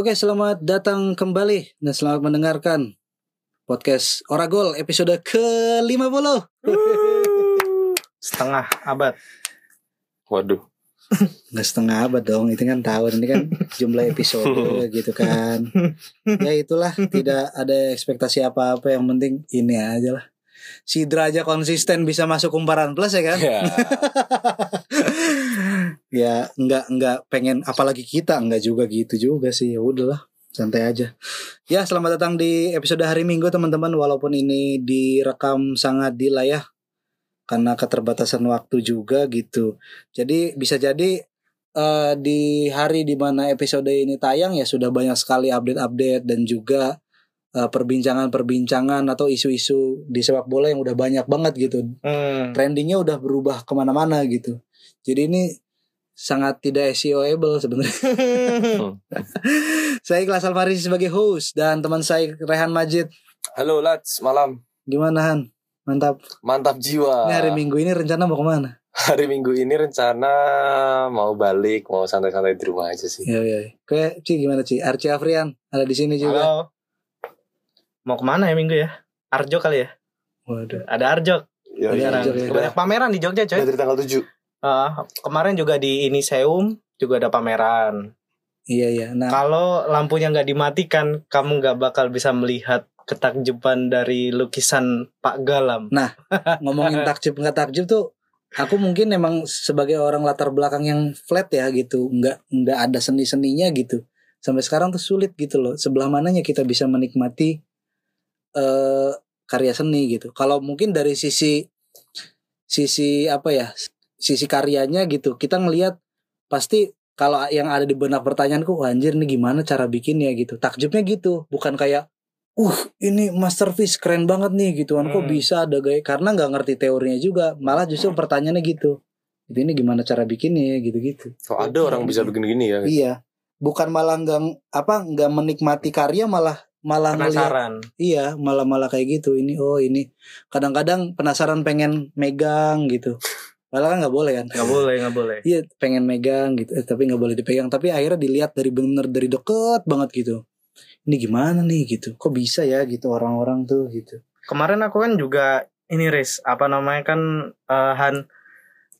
Oke, selamat datang kembali dan selamat mendengarkan podcast Oragol episode ke-50. Setengah abad. Waduh. Nggak setengah abad dong, itu kan tahun ini kan jumlah episode gitu kan. Ya itulah, tidak ada ekspektasi apa-apa, yang penting ini aja lah. Sidra aja konsisten bisa masuk kumparan plus ya kan? Ya. ya nggak nggak pengen apalagi kita nggak juga gitu juga sih. Ya udahlah santai aja. Ya selamat datang di episode hari minggu teman-teman. Walaupun ini direkam sangat dila ya karena keterbatasan waktu juga gitu. Jadi bisa jadi eh, di hari di mana episode ini tayang ya sudah banyak sekali update-update dan juga eh, perbincangan-perbincangan atau isu-isu di sepak bola yang udah banyak banget gitu. Hmm. trendingnya udah berubah ke mana-mana gitu. Jadi ini sangat tidak SEO-able sebenarnya. saya Ikhlas Alfari sebagai host dan teman saya Rehan Majid. Halo Lats, malam. Gimana Han? Mantap. Mantap jiwa. Ini hari Minggu ini rencana mau ke mana? Hari Minggu ini rencana mau balik, mau santai-santai di rumah aja sih. Ya ya. Kayak Ci gimana Ci? Arci Afrian ada di sini juga. Halo. Mau ke mana ya minggu ya? Arjo kali ya? Waduh. Ada Arjo. Ya, Iya, Sekarang. Arjo, ya. Banyak pameran di Jogja coy. Dari tanggal 7. Eh, kemarin juga di Iniseum juga ada pameran. Iya iya. Nah, Kalau lampunya nggak dimatikan, kamu nggak bakal bisa melihat ketakjuban dari lukisan Pak Galam. ngomongin takjub nggak takjub tuh aku mungkin emang sebagai orang latar belakang yang flat ya gitu nggak nggak ada seni seninya gitu sampai sekarang tuh sulit gitu loh sebelah mananya kita bisa menikmati eh karya seni gitu kalau mungkin dari sisi sisi apa ya sisi karyanya gitu kita ngelihat pasti kalau yang ada di benak pertanyaanku "Wah, anjir nih gimana cara bikinnya? Gitu. Takjubnya gitu bukan kayak uh ini masterpiece keren banget nih gitu kan kok Hmm. bisa ada gaya? Karena nggak ngerti teorinya juga malah justru pertanyaannya gitu. Itu ini gimana cara bikinnya? Ya gitu-gitu. Kok ada orang bisa bikin gini ya? iya. Bukan malah nggak apa nggak menikmati karya malah malah ngeliat Penasaran. iya malah malah kayak gitu. Ini oh ini. Kadang-kadang penasaran pengen megang gitu malah kan nggak boleh kan Nggak boleh, nggak boleh. iya pengen megang gitu eh, tapi nggak boleh dipegang tapi akhirnya dilihat dari bener dari deket banget gitu ini gimana nih gitu kok bisa ya gitu orang-orang tuh gitu Kemarin aku kan juga ini Riz, apa namanya kan eh, Han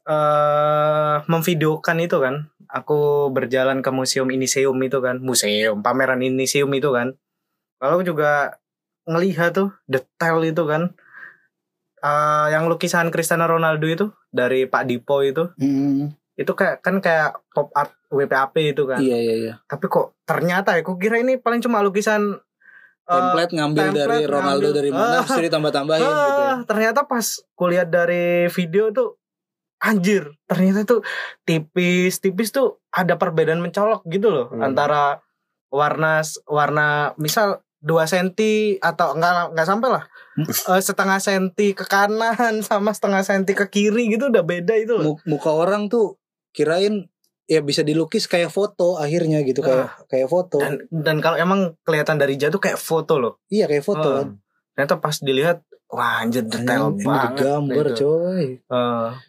eh memvideokan itu kan. Aku berjalan ke museum Iniseum itu kan, museum pameran Iniseum itu kan. Lalu juga ngelihat tuh detail itu kan. Eh yang lukisan Cristiano Ronaldo itu dari Pak Dipo itu, Hmm, itu kayak kan kayak pop art WPAP itu kan. iya iya iya Tapi kok ternyata ya, aku kira ini paling cuma lukisan eh, template ngambil template dari Ronaldo ngambil. dari mana terus ditambah-tambahin gitu ya. Ah, ternyata pas kulihat dari video tuh anjir ternyata tuh tipis tipis tuh ada perbedaan mencolok gitu loh Hmm. antara warna warna misal 2 senti atau enggak enggak sampai lah. Eh, setengah senti ke kanan sama setengah senti ke kiri gitu udah beda itu. Loh Mu- muka orang tuh kirain ya bisa dilukis kayak foto akhirnya gitu kayak kayak foto. Dan dan kalau emang kelihatan dari jauh tuh kayak foto loh. Iya kayak foto Ah. kan. Ternyata pas dilihat wah anjir detail ini banget digambar gitu. coy.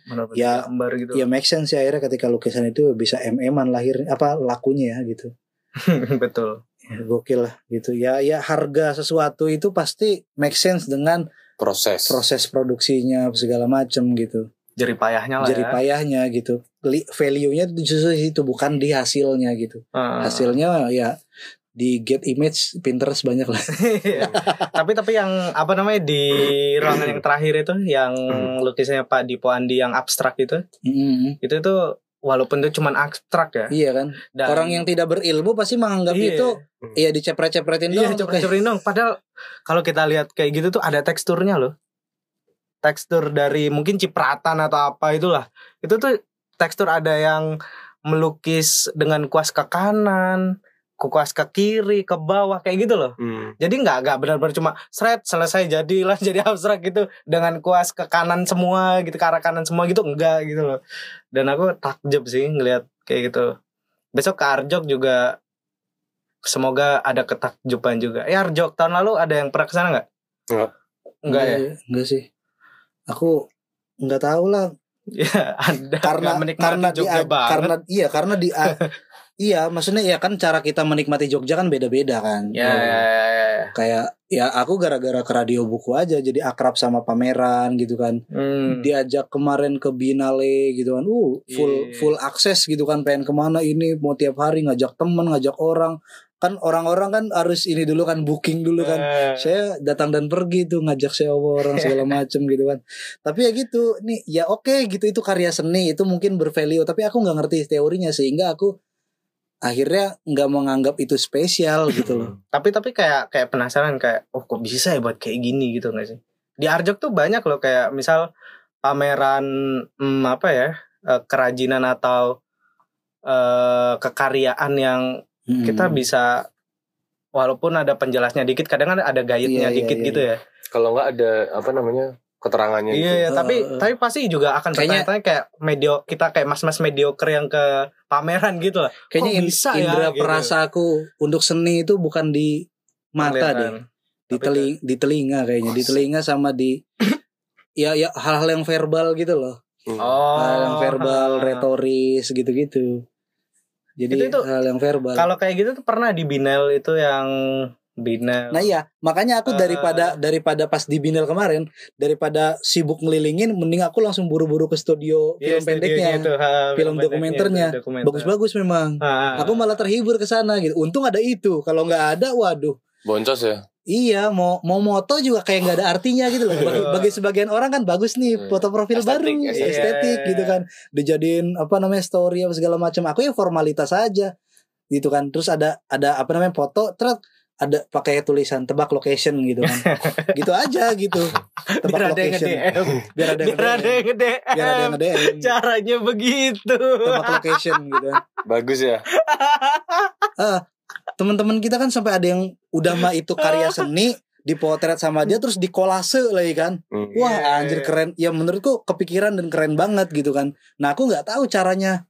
Benar-benar Ya, gambar gitu. ya make sense sih akhirnya ketika lukisan itu bisa mm-an lahir apa lakunya ya gitu. Betul gokil lah gitu ya ya harga sesuatu itu pasti make sense dengan Proses. proses produksinya segala macem gitu jerih payahnya lah jadi ya payahnya gitu value-nya itu justru di situ bukan di hasilnya gitu Ah. hasilnya ya di get image Pinterest banyak lah Iya. tapi tapi yang apa namanya di ruangan yang terakhir itu yang Hmm. lukisannya Pak Dipo Andi yang abstrak itu Mm, itu tuh walaupun itu cuman abstrak ya. Iya kan? Dan orang yang tidak berilmu pasti menganggap Iya. itu dicepret-cepretin iya doang. tuh, kayak- cepet-cepetin dong padahal kalau kita lihat kayak gitu tuh ada teksturnya loh. Tekstur dari mungkin cipratan atau apa itulah. Itu tuh tekstur ada yang melukis dengan kuas ke kanan kuas ke kiri ke bawah kayak gitu loh. Hmm. jadi nggak nggak benar-benar cuma seret selesai jadilah jadi abstrak gitu. Dengan kuas ke kanan semua gitu ke arah kanan semua gitu enggak gitu loh. Dan aku takjub sih ngelihat kayak gitu. Besok ke Arjok juga. Semoga ada ketakjuban juga. Ya Arjok tahun lalu ada yang pernah ke sana nggak? Nggak. enggak ya? Enggak sih. Aku nggak tahu lah. Ya ada karena karena di banget karena iya karena di Iya, maksudnya ya kan cara kita menikmati Jogja kan beda-beda kan. Ya, ya, ya, ya. Kayak ya aku gara-gara ke radio buku aja jadi akrab sama pameran gitu kan. Hmm. Diajak kemarin ke Binale gitu kan. Uh, full Iya. full akses gitu kan pengen ke mana ini mau tiap hari ngajak temen, ngajak orang. Kan orang-orang kan harus ini dulu kan booking dulu kan. Eh, Saya datang dan pergi tuh ngajak sewa orang segala macem gitu kan. Tapi ya gitu, nih ya oke gitu itu karya seni itu mungkin bervalue tapi aku nggak ngerti teorinya sehingga aku akhirnya nggak menganggap itu spesial gitu loh. tapi tapi kayak kayak penasaran kayak oh kok bisa ya buat kayak gini gitu nggak sih di Arjok tuh banyak loh kayak misal pameran hmm, apa ya eh, kerajinan atau eh kekaryaan yang Hmm. kita bisa walaupun ada penjelasnya dikit kadang kan ada guide-nya Iya, iya, dikit iya, gitu ya Kalau nggak ada apa namanya keterangannya iya gitu. iya tapi eh. tapi pasti juga akan Kayaknya- bertanya-tanya kayak medio kita kayak mas-mas mediocre yang ke pameran gitu lah Kayaknya Kok in- bisa ya, indera gitu? perasa aku untuk seni itu bukan di mata deh, di teling di telinga kayaknya, di telinga sama di ya ya hal-hal yang verbal gitu loh. Hmm. oh hal yang verbal, retoris gitu-gitu. Jadi Itu- itu hal yang verbal. kalau kayak gitu tuh pernah di Binel itu yang Binel Nah iya, makanya aku Eh. daripada daripada pas di Binel kemarin, daripada sibuk ngelilingin, mending aku langsung buru-buru ke studio Iya, film pendeknya, itu, ha, film pendeknya dokumenternya. itu, dokumenter. bagus-bagus memang. Ha, Aku malah terhibur ke sana gitu. Untung ada itu. Kalau nggak ada, waduh. Boncos ya. Iya, mau mau moto juga kayak nggak ada artinya gitu loh. Bagi, bagi sebagian orang kan bagus nih Hmm. foto profil Estetik, baru, estetik. estetik Iya. gitu kan. Dijadiin apa namanya story apa segala macam. Aku ya formalitas aja gitu kan. Terus ada ada apa namanya foto, terus ada pakai tulisan tebak location gitu kan. gitu aja gitu. Tebak biar ada yang location. Biar ada yang biar ada yang nge-DM Biar ada yang nge-DM. caranya begitu Tebak location gitu kan. Bagus ya. Teman-teman kita kan sampai ada yang udah mah itu karya seni dipotret sama dia terus dikolase lagi kan. Hmm. Wah Iya. anjir keren Ya menurutku kepikiran dan keren banget gitu kan Nah aku nggak tahu caranya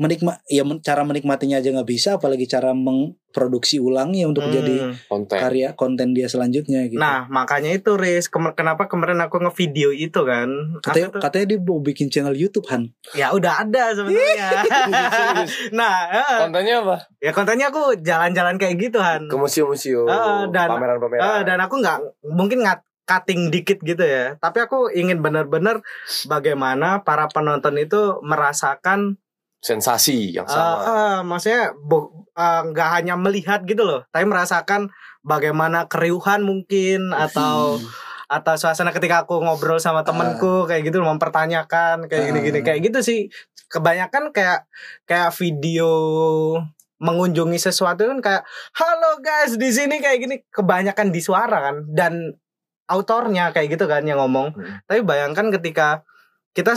menikmat ya men- cara menikmatinya aja nggak bisa apalagi cara memproduksi ulangnya untuk Hmm. jadi Konten. karya konten dia selanjutnya gitu. Nah makanya itu Riz. Kem- kenapa kemarin aku ngevideo itu kan? Katanya, tuh- katanya dia mau bikin channel YouTube Han. Ya udah ada sebenarnya. Nah Kontennya apa? ya kontennya aku jalan-jalan kayak gitu Han. Ke museum-museum, Ah, dan- pameran-pameran. Eh, dan aku nggak mungkin nggak cutting dikit gitu ya. Tapi aku ingin benar-benar bagaimana para penonton itu merasakan Sensasi yang Eh, sama. eh, maksudnya bu- eh, nggak hanya melihat gitu loh, tapi merasakan bagaimana keriuhan mungkin atau atau suasana ketika aku ngobrol sama temenku kayak gitu mempertanyakan kayak gini-gini Ah. kayak gitu sih. Kebanyakan kayak kayak video mengunjungi sesuatu kan kayak halo guys di sini kayak gini kebanyakan di suara kan dan autornya kayak gitu kan yang ngomong. Hmm. Tapi bayangkan ketika kita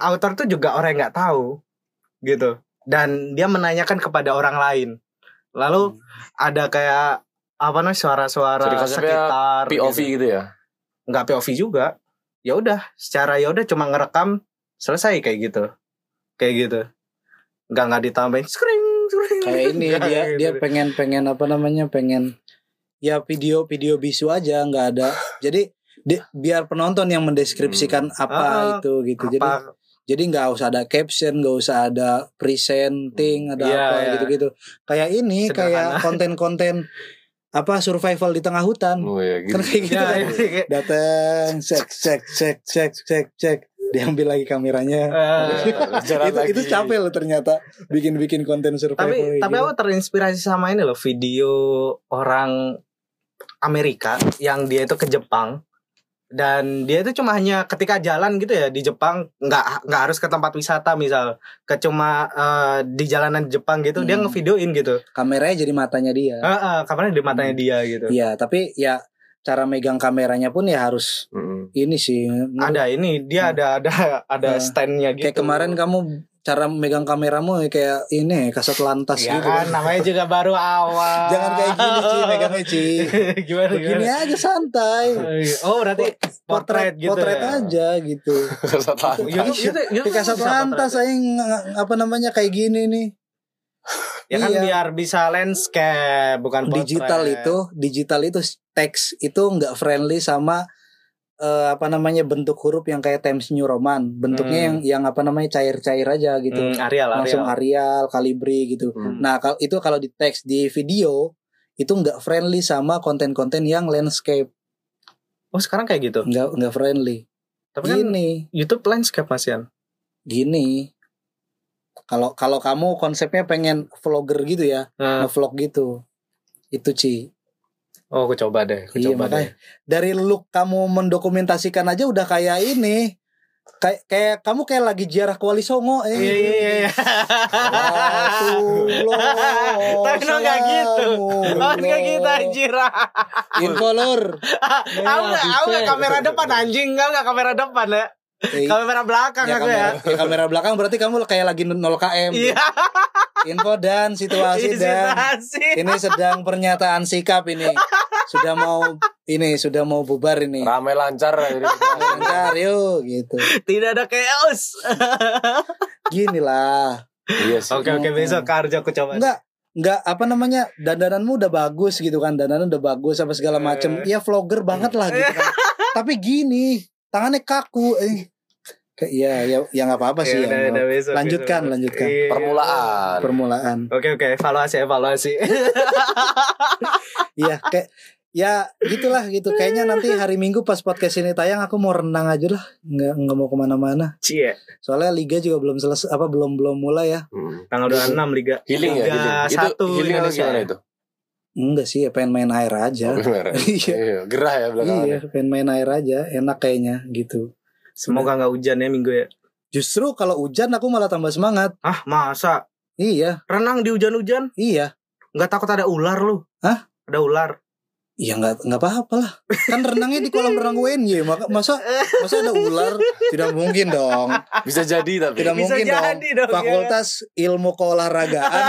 autor tuh juga orang yang nggak tahu gitu dan dia menanyakan kepada orang lain. Lalu ada kayak apa namanya suara-suara sekitar POV gitu. gitu ya. nggak POV juga. Ya udah, secara ya udah cuma ngerekam selesai kayak gitu. Kayak gitu. Nggak nggak ditambahin screen screen. kayak ini Nggak dia gitu. dia pengen pengen apa namanya pengen ya video video bisu aja nggak ada jadi di- biar penonton yang mendeskripsikan apa Ah, itu gitu apa jadi nggak usah ada caption nggak usah ada presenting ada Iya, apa iya. gitu-gitu kayak ini Sederhana. kayak konten-konten apa survival di tengah hutan Oh ya gitu. kan kayak gitu ya, kan. ini kayak- datang cek cek cek cek cek cek diambil lagi kameranya Jalan itu itu lagi. capek loh ternyata bikin bikin konten survival tapi kayak tapi gitu. aku terinspirasi sama ini loh video orang Amerika yang dia itu ke Jepang dan dia itu cuma hanya ketika jalan gitu ya di Jepang nggak nggak harus ke tempat wisata misal ke cuma eh, di jalanan Jepang gitu dia Hmm. ngevideoin gitu kameranya jadi matanya dia eh, eh, kamarnya di matanya Hmm. dia gitu Iya, tapi ya cara megang kameranya pun ya harus Mm-mm. ini sih. ada ini dia ada ada ada Hmm. standnya gitu Kayak kemarin kamu cara megang kameramu ya kayak ini kasat lantas ya gitu. kan namanya juga baru awal Jangan kayak gini Ci, megangnya Ci. gimana Begini gimana aja santai. oh berarti potret gitu potret ya? aja gitu. Kesatuan. Ya, itu, itu, itu Kayak kasat bisa lantas saya apa namanya kayak gini nih. Ya kan Iya. biar bisa landscape bukan potret. Digital itu, digital itu teks itu nggak friendly sama eh, apa namanya bentuk huruf yang kayak Times New Roman, bentuknya Hmm. yang yang apa namanya cair-cair aja gitu. Hmm, Arial, Langsung Arial. Arial, Calibri gitu. Hmm. Nah, kalau itu kalau di teks di video itu nggak friendly sama konten-konten yang landscape, Oh sekarang kayak gitu. nggak nggak friendly. Tapi kan Gini, YouTube landscape Mas Yan. gini. Kalau kalau kamu konsepnya pengen vlogger gitu ya, Nah, nge-vlog gitu. Itu Ci. Oh aku coba deh, aku Iya, coba deh. makanya dari look kamu mendokumentasikan aja udah kayak ini. Kayak kayak kamu kayak lagi ziarah ke Wali Songo eh. Iya iya iya. Rasulullah, Tapi lo nggak gitu. Oh nggak gitu anjir. Info lur. Aku nggak aku nggak kamera depan anjing, enggak nggak kamera depan ya. Eh, Kamera belakang ya, aku ya. kamera, ya, kamera belakang berarti kamu kayak lagi 0 km. Iya. Info dan situasi dan Situasi. ini sedang pernyataan sikap ini. Sudah mau ini sudah mau bubar ini. Ramai lancar jadi Lancar yuk gitu. Tidak ada chaos. Gini lah. Iya sih. Oke oke besok kerja aku coba. Enggak Enggak apa namanya dandananmu udah bagus gitu kan dandanan udah bagus apa segala macem ya vlogger banget lah gitu kan tapi gini tangannya kaku eh iya ya ya nggak apa-apa sih Ya, ya, udah, udah, besok, Lanjutkan, besok. lanjutkan. Iya. Permulaan. permulaan Oke oke evaluasi evaluasi. Iya kayak ya gitulah gitu kayaknya nanti hari Minggu pas podcast ini tayang aku mau renang aja lah nggak nggak mau ke mana-mana Cie. soalnya liga juga belum selesai apa belum belum mulai ya Hmm. Tanggal 26 Liga. Healing ya, Liga healing. Itu satu healing Indonesia. gimana itu? enggak sih ya pengen main air aja Oh. Iya. Iya, gerah ya belakangan. iya pengen main air aja enak kayaknya gitu Semoga nggak hujan ya minggu ya. justru kalau hujan aku malah tambah semangat Ah masa iya renang di hujan-hujan? iya Nggak takut ada ular lu? Hah? Ada ular. Iya nggak nggak apa-apa lah. Kan renangnya di kolam renang UNY. Maka masa masa ada ular? Tidak mungkin dong. Bisa jadi tapi. Tidak Bisa mungkin dong. jadi dong, ya. Fakultas Ilmu Keolahragaan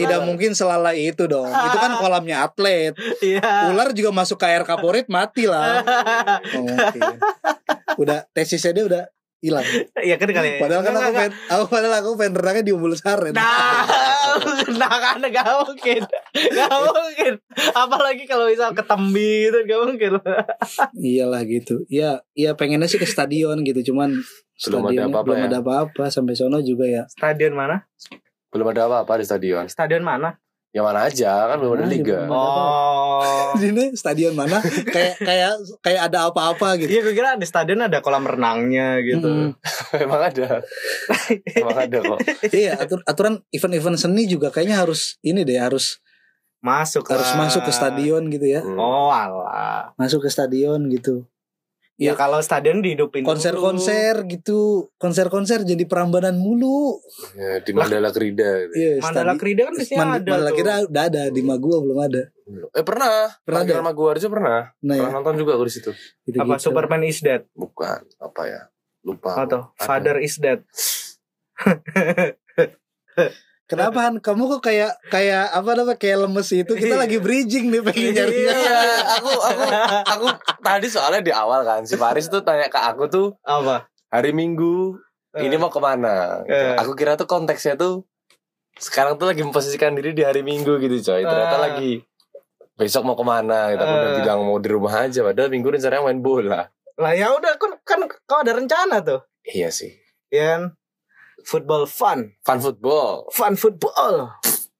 tidak ular. mungkin selalai itu dong. Itu kan kolamnya atlet. Iya. Ular juga masuk ke air kaporit mati lah. Nggak mungkin. Udah tesisnya dia udah hilang. Iya kan kali. Padahal kan aku pengen, aku padahal aku pengen renangnya di Umbul Saren. Nah, nah kan gak mungkin, gak mungkin. Apalagi kalau misal ketembi itu gak mungkin. Iyalah gitu. Ya, ya pengennya sih ke stadion gitu. Cuman Belum ada apa-apa belum ya? ada apa-apa sampai sono juga ya. Stadion mana? Belum ada apa-apa di stadion. Stadion mana? Yang mana aja kan belum ada liga. Oh. Ini stadion mana? kayak kayak kayak ada apa-apa gitu. Iya gue kira di stadion ada kolam renangnya gitu. Mm. Emang ada. Emang ada kok. iya, atur, aturan event-event seni juga kayaknya harus ini deh, harus Masuk harus lah. masuk ke stadion gitu ya. Hmm. Oh alah. Masuk ke stadion gitu. Ya Iya. kalau stadion dihidupin dulu. Konser-konser gitu, konser-konser jadi perambanan mulu. Ya, di Mandala Krida. gitu. Iya, Mandala Krida kan biasanya Man- ada Mandala. Krida udah ada di Magua belum ada. Eh pernah. Pernah Pernah ada? sama gua aja pernah. Nah, ya, Pernah nonton juga aku di situ. gitu, Apa Superman is dead Bukan apa ya? Lupa. atau Ada. Father is dead. Kenapa Han? Kamu kok kayak kayak apa namanya kayak lemes itu? Kita lagi bridging nih pengen nyari Iya. Iya, aku aku aku tadi soalnya di awal kan si Faris tuh tanya ke aku tuh Apa? hari Minggu ini mau ke mana? Gitu. Eh. Aku kira tuh konteksnya tuh sekarang tuh lagi memposisikan diri di hari Minggu gitu coy. Ternyata Eh. lagi besok mau ke mana? Gitu. Aku udah Eh. bilang mau di rumah aja. Padahal Minggu rencananya main bola. Lah ya udah kan kan kau ada rencana tuh. Iya sih. Ya kan? Football fun, Fun football. fun football.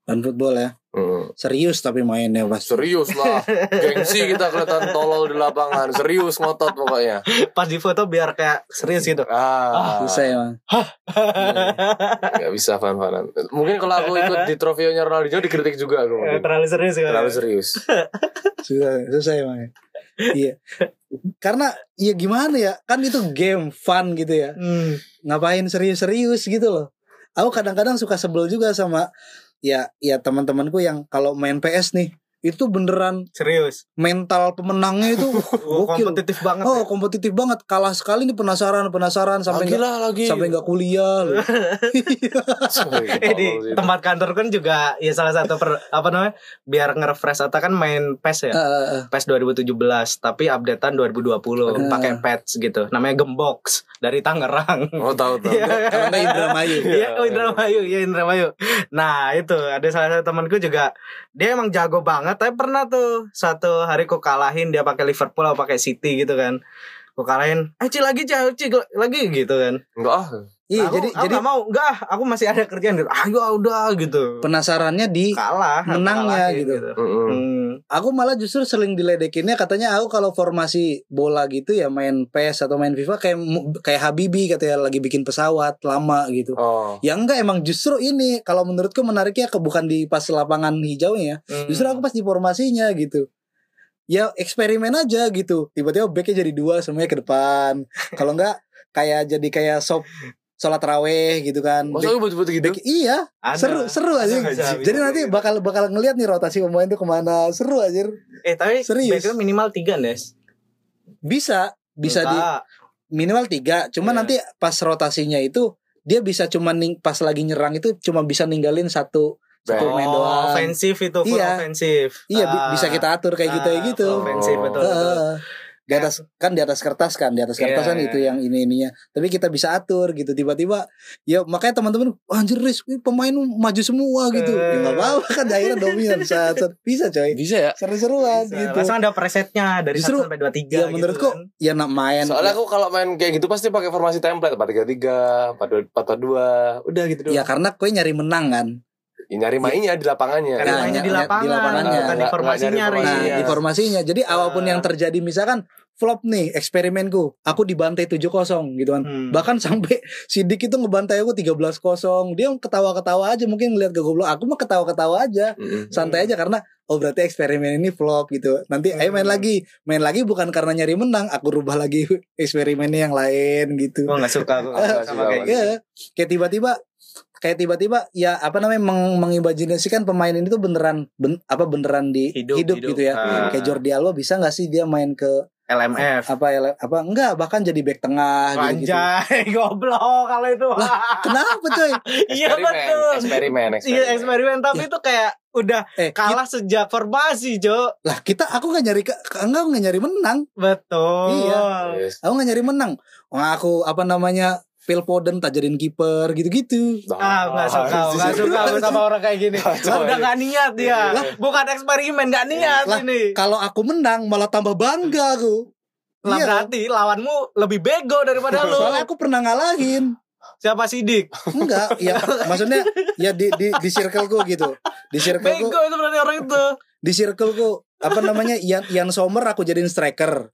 Dan football ya. Hmm. Serius tapi mainnya pas. Serius lah. Gengsi kita kelihatan tolol di lapangan. Serius ngotot pokoknya. Pas di foto biar kayak serius gitu. Ah, Bisa emang. Gak bisa fan-fanan. Mungkin kalau aku ikut di trofeonya Ronaldinho dikritik juga aku. Mungkin. Terlalu serius kan? Terlalu serius. Susah, susah emang. ya. Iya. Karena ya gimana ya? Kan itu game fun gitu ya. Hmm. Ngapain serius-serius gitu loh. Aku kadang-kadang suka sebel juga sama ya ya teman-temanku yang kalau main PS nih itu beneran Serius. mental pemenangnya itu Oh, gokil. kompetitif banget. Oh, ya. kompetitif banget. Kalah sekali nih penasaran, penasaran sampai lagi lah lagi. sampai nggak kuliah loh. Eh di tempat kantor kan juga ya salah satu per, apa namanya biar nge-refresh otak kan main PES ya. Eh, eh, eh. PES 2017 tapi updatean 2020 pakai patch gitu. Namanya Gembox dari Tangerang. Oh tahu tahu. Iya. Kalau nggak Indramayu. Iya, oh Indramayu, iya Indramayu. Nah itu ada salah satu temanku juga dia emang jago banget. Tapi pernah tuh satu hari ku kalahin dia pakai Liverpool atau pakai City gitu kan. gue kalahin eh Ci lagi Ci ayo, Ci lagi gitu kan Enggak ah. Iya, aku, jadi aku jadi nggak mau enggak ah, aku masih ada kerjaan gitu ayo udah gitu penasarannya di kalah menangnya kalahin gitu. Mm-mm. Hmm. aku malah justru sering diledekinnya katanya aku kalau formasi bola gitu ya main PES atau main FIFA kayak kayak Habibi katanya lagi bikin pesawat lama gitu. Oh. Ya enggak emang justru ini kalau menurutku menariknya ke bukan di pas lapangan hijaunya, Hmm. justru aku pas di formasinya gitu. Ya eksperimen aja gitu. Tiba-tiba backnya jadi dua semuanya ke depan. Kalau enggak kayak jadi kayak sop sholat raweh gitu kan. Masa lu butuh gitu? back- iya, Ada. seru seru aja. Jadi bisa, nanti bisa. bakal bakal ngeliat nih rotasi pemain tuh ke mana. Seru aja. eh tapi Serius. minimal tiga Nes Bisa bisa di Enggak. minimal tiga. Cuma Iya. nanti pas rotasinya itu dia bisa cuma ning pas lagi nyerang itu cuma bisa ninggalin satu satu Back. main oh, doang. ofensif itu full Iya. ofensif Iya Ah. bisa kita atur kayak gitu ya Ah, gitu. full ofensif Oh. betul, betul. Di atas kan di atas kertas kan di atas kertas Iya, kan iya, itu yang ini ininya. Tapi kita bisa atur gitu tiba-tiba ya makanya teman-teman "Wah, anjir ini pemain maju semua gitu. Ya Eh. nggak apa-apa kan akhirnya dominan saat, saat. bisa coy. Bisa ya? Seru-seruan gitu. Langsung ada presetnya dari Justru, 1 sampai 23 Ya gitu menurutku kan. ya nak main. Soalnya aku kalau main kayak gitu pasti pakai formasi template 433, 422, udah gitu doang. ya karena kue nyari menang kan. Ya, nyari mainnya di lapangannya. Karena Nah, mainnya di lapangan, di lapangannya. bukan di formasinya nyari. Nah, Iya. di formasinya. Jadi apa pun Ah. yang terjadi misalkan flop nih eksperimenku, aku dibantai 7-0 gitu kan. Hmm. Bahkan sampai Sidik itu ngebantai aku 13-0. Dia ketawa-ketawa aja mungkin ngeliat ke goblok. Aku mah ketawa-ketawa aja. Mm-mm. Santai aja karena oh berarti eksperimen ini flop gitu. Nanti ayo main Hmm. lagi. Main lagi bukan karena nyari menang, aku rubah lagi eksperimennya yang lain gitu. Gue gak suka aku Nggak sama suka, kayak gitu. Iya, kayak tiba-tiba kayak tiba-tiba ya apa namanya meng mengimajinasikan pemain ini tuh beneran ben- apa beneran di Hidup, hidup, hidup. gitu ya. Ah. Kayak Jordi Alba bisa nggak sih dia main ke LMF. apa apa enggak bahkan jadi back tengah gitu, gitu. Anjay, goblok kalau itu. Kenapa coy? Iya betul. eksperimen, Iya eksperimen tapi itu kayak udah Eh, kalah sejak formasi, Jo. lah kita aku nggak nyari enggak nggak nyari menang. Betul. Iya. Yes. Aku nggak nyari menang. Wah, aku apa namanya? Phil Foden tak jadiin kiper gitu-gitu. Ah, nggak suka, nggak suka aku sama orang kayak gini. Kacau, Udah nggak niat dia. Lah. Bukan eksperimen, nggak niat Lah, ini. Kalau aku menang malah tambah bangga aku. Lah Iya. berarti lawanmu lebih bego daripada lu. Soalnya aku pernah ngalahin. Siapa Sidik? Enggak, ya maksudnya ya di di di circleku gitu. Di circleku Bego itu berarti orang itu. di circleku apa namanya Ian, Ian Sommer aku jadiin striker.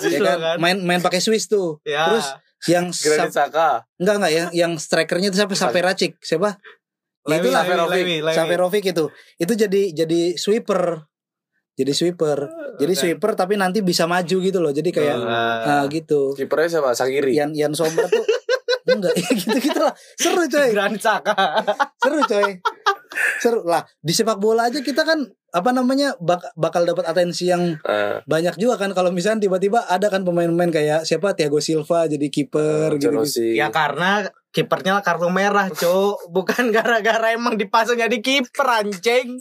Ya kan? kan? Main main pakai Swiss tuh. Ya. Terus yang Granit Sa- Saka. enggak enggak ya, yang strikernya itu siapa? Saperacik. Siapa? Ya. Lewi, Lewi. Saperovic itu. Itu jadi jadi sweeper. Jadi sweeper. Jadi Oke. sweeper tapi nanti bisa maju gitu loh. Jadi kayak Ah. nah gitu. Kipernya siapa? Sagiri. Ian Ian Sommer tuh enggak ya gitu-gitu lah. Seru coy. Granit Saka. Seru coy. Seru lah. Di sepak bola aja kita kan apa namanya bak- bakal dapat atensi yang Eh, banyak juga kan kalau misalnya tiba-tiba ada kan pemain-pemain kayak siapa Thiago Silva jadi kiper gitu, gitu. Chelsea. Ya karena kipernya kartu merah, Cuk. Bukan gara-gara emang dipasang jadi kiper anjing.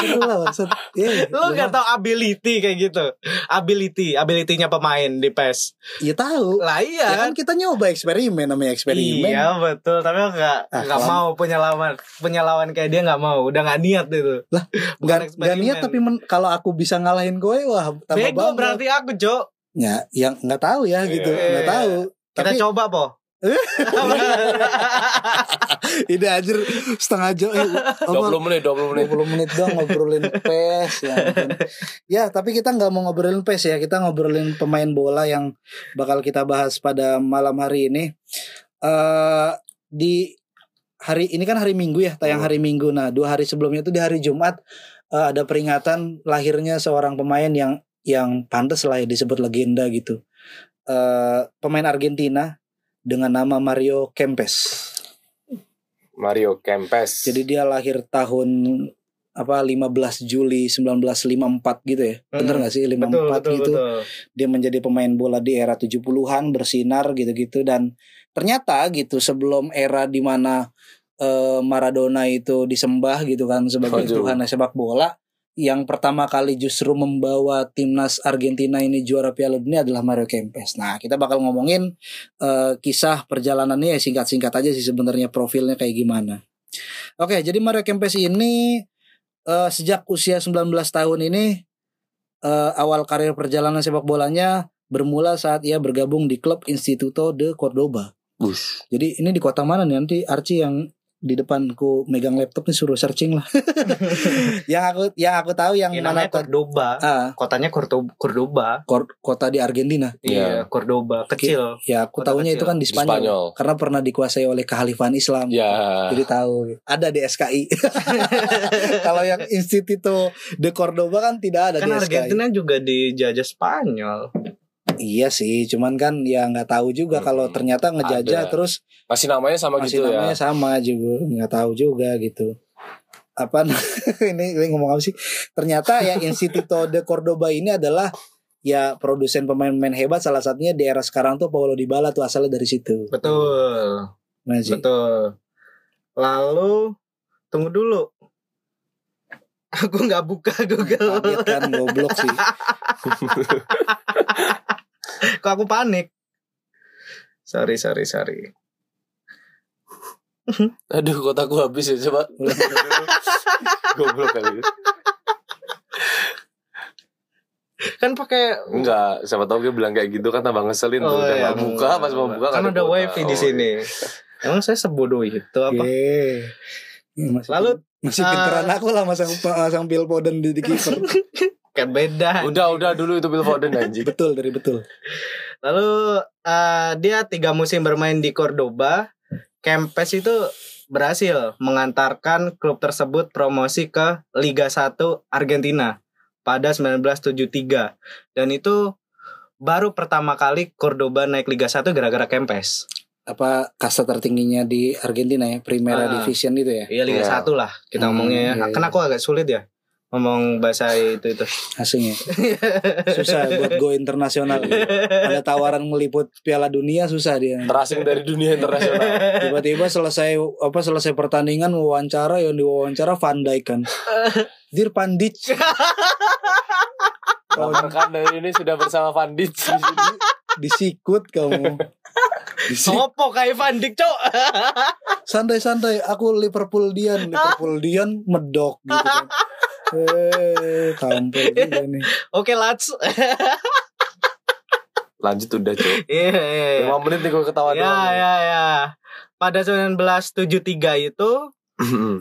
Maksud. Iya, Lu gak tau ability kayak gitu. Ability, ability-nya pemain di PES. Iya tahu. Lah Ya iya kan kita nyoba eksperimen namanya eksperimen. Iya betul, tapi gak, Ah, gak mau punya lawan punya lawan kayak dia gak mau, udah gak niat itu. Lah, Gak, gak niat tapi men- kalau aku bisa ngalahin gue wah tambah Bego berarti aku, Jo. Ya, yang nggak tahu ya gitu, Iya. nggak tahu. Kita Tapi coba, Po. ini anjir setengah jam eh, apa, 20 menit, 20 menit. 20 menit doang ngobrolin PES ya. Ya, tapi kita nggak mau ngobrolin PES ya. Kita ngobrolin pemain bola yang bakal kita bahas pada malam hari ini. eh di hari ini kan hari Minggu ya, tayang Hmm. hari Minggu. Nah, dua hari sebelumnya itu di hari Jumat eh, ada peringatan lahirnya seorang pemain yang yang pantas lah ya disebut legenda gitu. eh pemain Argentina dengan nama Mario Kempes. Mario Kempes. Jadi dia lahir tahun apa 15 Juli 1954 gitu ya. Bener Hmm, gak sih 54 betul, betul, gitu. betul. Dia menjadi pemain bola di era 70-an bersinar gitu-gitu dan ternyata gitu sebelum era di mana eh, Maradona itu disembah gitu kan sebagai tuhan sepak bola yang pertama kali justru membawa timnas Argentina ini juara Piala Dunia adalah Mario Kempes. Nah, kita bakal ngomongin eh, kisah perjalanannya ya singkat-singkat aja sih sebenarnya profilnya kayak gimana. Oke, jadi Mario Kempes ini eh, sejak usia 19 tahun ini eh, awal karir perjalanan sepak bolanya bermula saat ia bergabung di klub Instituto de Cordoba. Bush. Jadi ini di kota mana nih nanti Archie yang di depanku megang laptop nih suruh searching lah. yang aku yang aku tahu yang Ini mana Cordoba. ah, Kotanya Cordo- Cordoba. kor- kota di Argentina. Iya, Cordoba kecil. Ya aku Kota tahunya kecil. itu kan di Di Spanyol, Spanyol. karena pernah dikuasai oleh kehalifan Islam. Ya. Jadi tahu ada di SKI. Kalau yang Instituto de Cordoba kan tidak ada Kan di SKI. Argentina juga dijajah Spanyol. Iya sih, cuman kan ya nggak tahu juga Hmm, kalau ternyata ngejajah ada. terus Masih namanya sama masih gitu namanya ya. sama juga, nggak tahu juga gitu. Apa ini, ini ngomong apa sih? Ternyata ya Instituto de Cordoba ini adalah ya produsen pemain-pemain hebat salah satunya di era sekarang tuh Paulo Dybala tuh asalnya dari situ. Betul. Masih. Betul. Lalu tunggu dulu. Aku nggak buka Google. Kaget kan goblok sih. Kok aku panik? Sorry, sorry, sorry. Aduh kotaku habis ya coba. Goblok kali. Kan pakai Enggak, siapa tahu dia bilang kayak gitu kan tambah ngeselin tuh. Oh, Udah iya. nggak buka, pas mau buka kan nggak ada wifi di Oh, sini. Emang saya sebodoh itu apa? Ye. Ya, masih Lalu masih pinteran aku lah masang masang Phil Foden di, di kiper. kan beda. Udah, udah dulu itu Phil Foden anjing. betul dari betul. Lalu eh, dia tiga musim bermain di Cordoba. Kempes itu berhasil mengantarkan klub tersebut promosi ke Liga 1 Argentina pada 1973 dan itu baru pertama kali Cordoba naik Liga 1 gara-gara Kempes. Apa kasta tertingginya di Argentina ya, Primera Ah. Division itu ya. Iya Liga Iya. 1 lah kita Hmm, ngomongnya ya. iya, iya. Kan aku agak sulit ya ngomong bahasa itu itu. Asing ya. Susah buat go internasional. gitu. Ada tawaran meliput Piala Dunia susah dia. Terasing dari dunia internasional. Tiba-tiba selesai apa selesai pertandingan wawancara yang diwawancara Van Dijk kan. Dir Pandic. Oh, Rekan dari ini sudah bersama Van Dijk di sini. disikut kamu. Sopo kayak Van Dijk, Cok. Santai-santai, aku Liverpool Dian, Liverpool Dian medok gitu kan. Eh, tampil juga nih. Oke, Lats. Lanjut udah cuy. Iya, iya, iya. 5 menit nih gue ketawa Ya, doang. ya, ya. Pada 1973 itu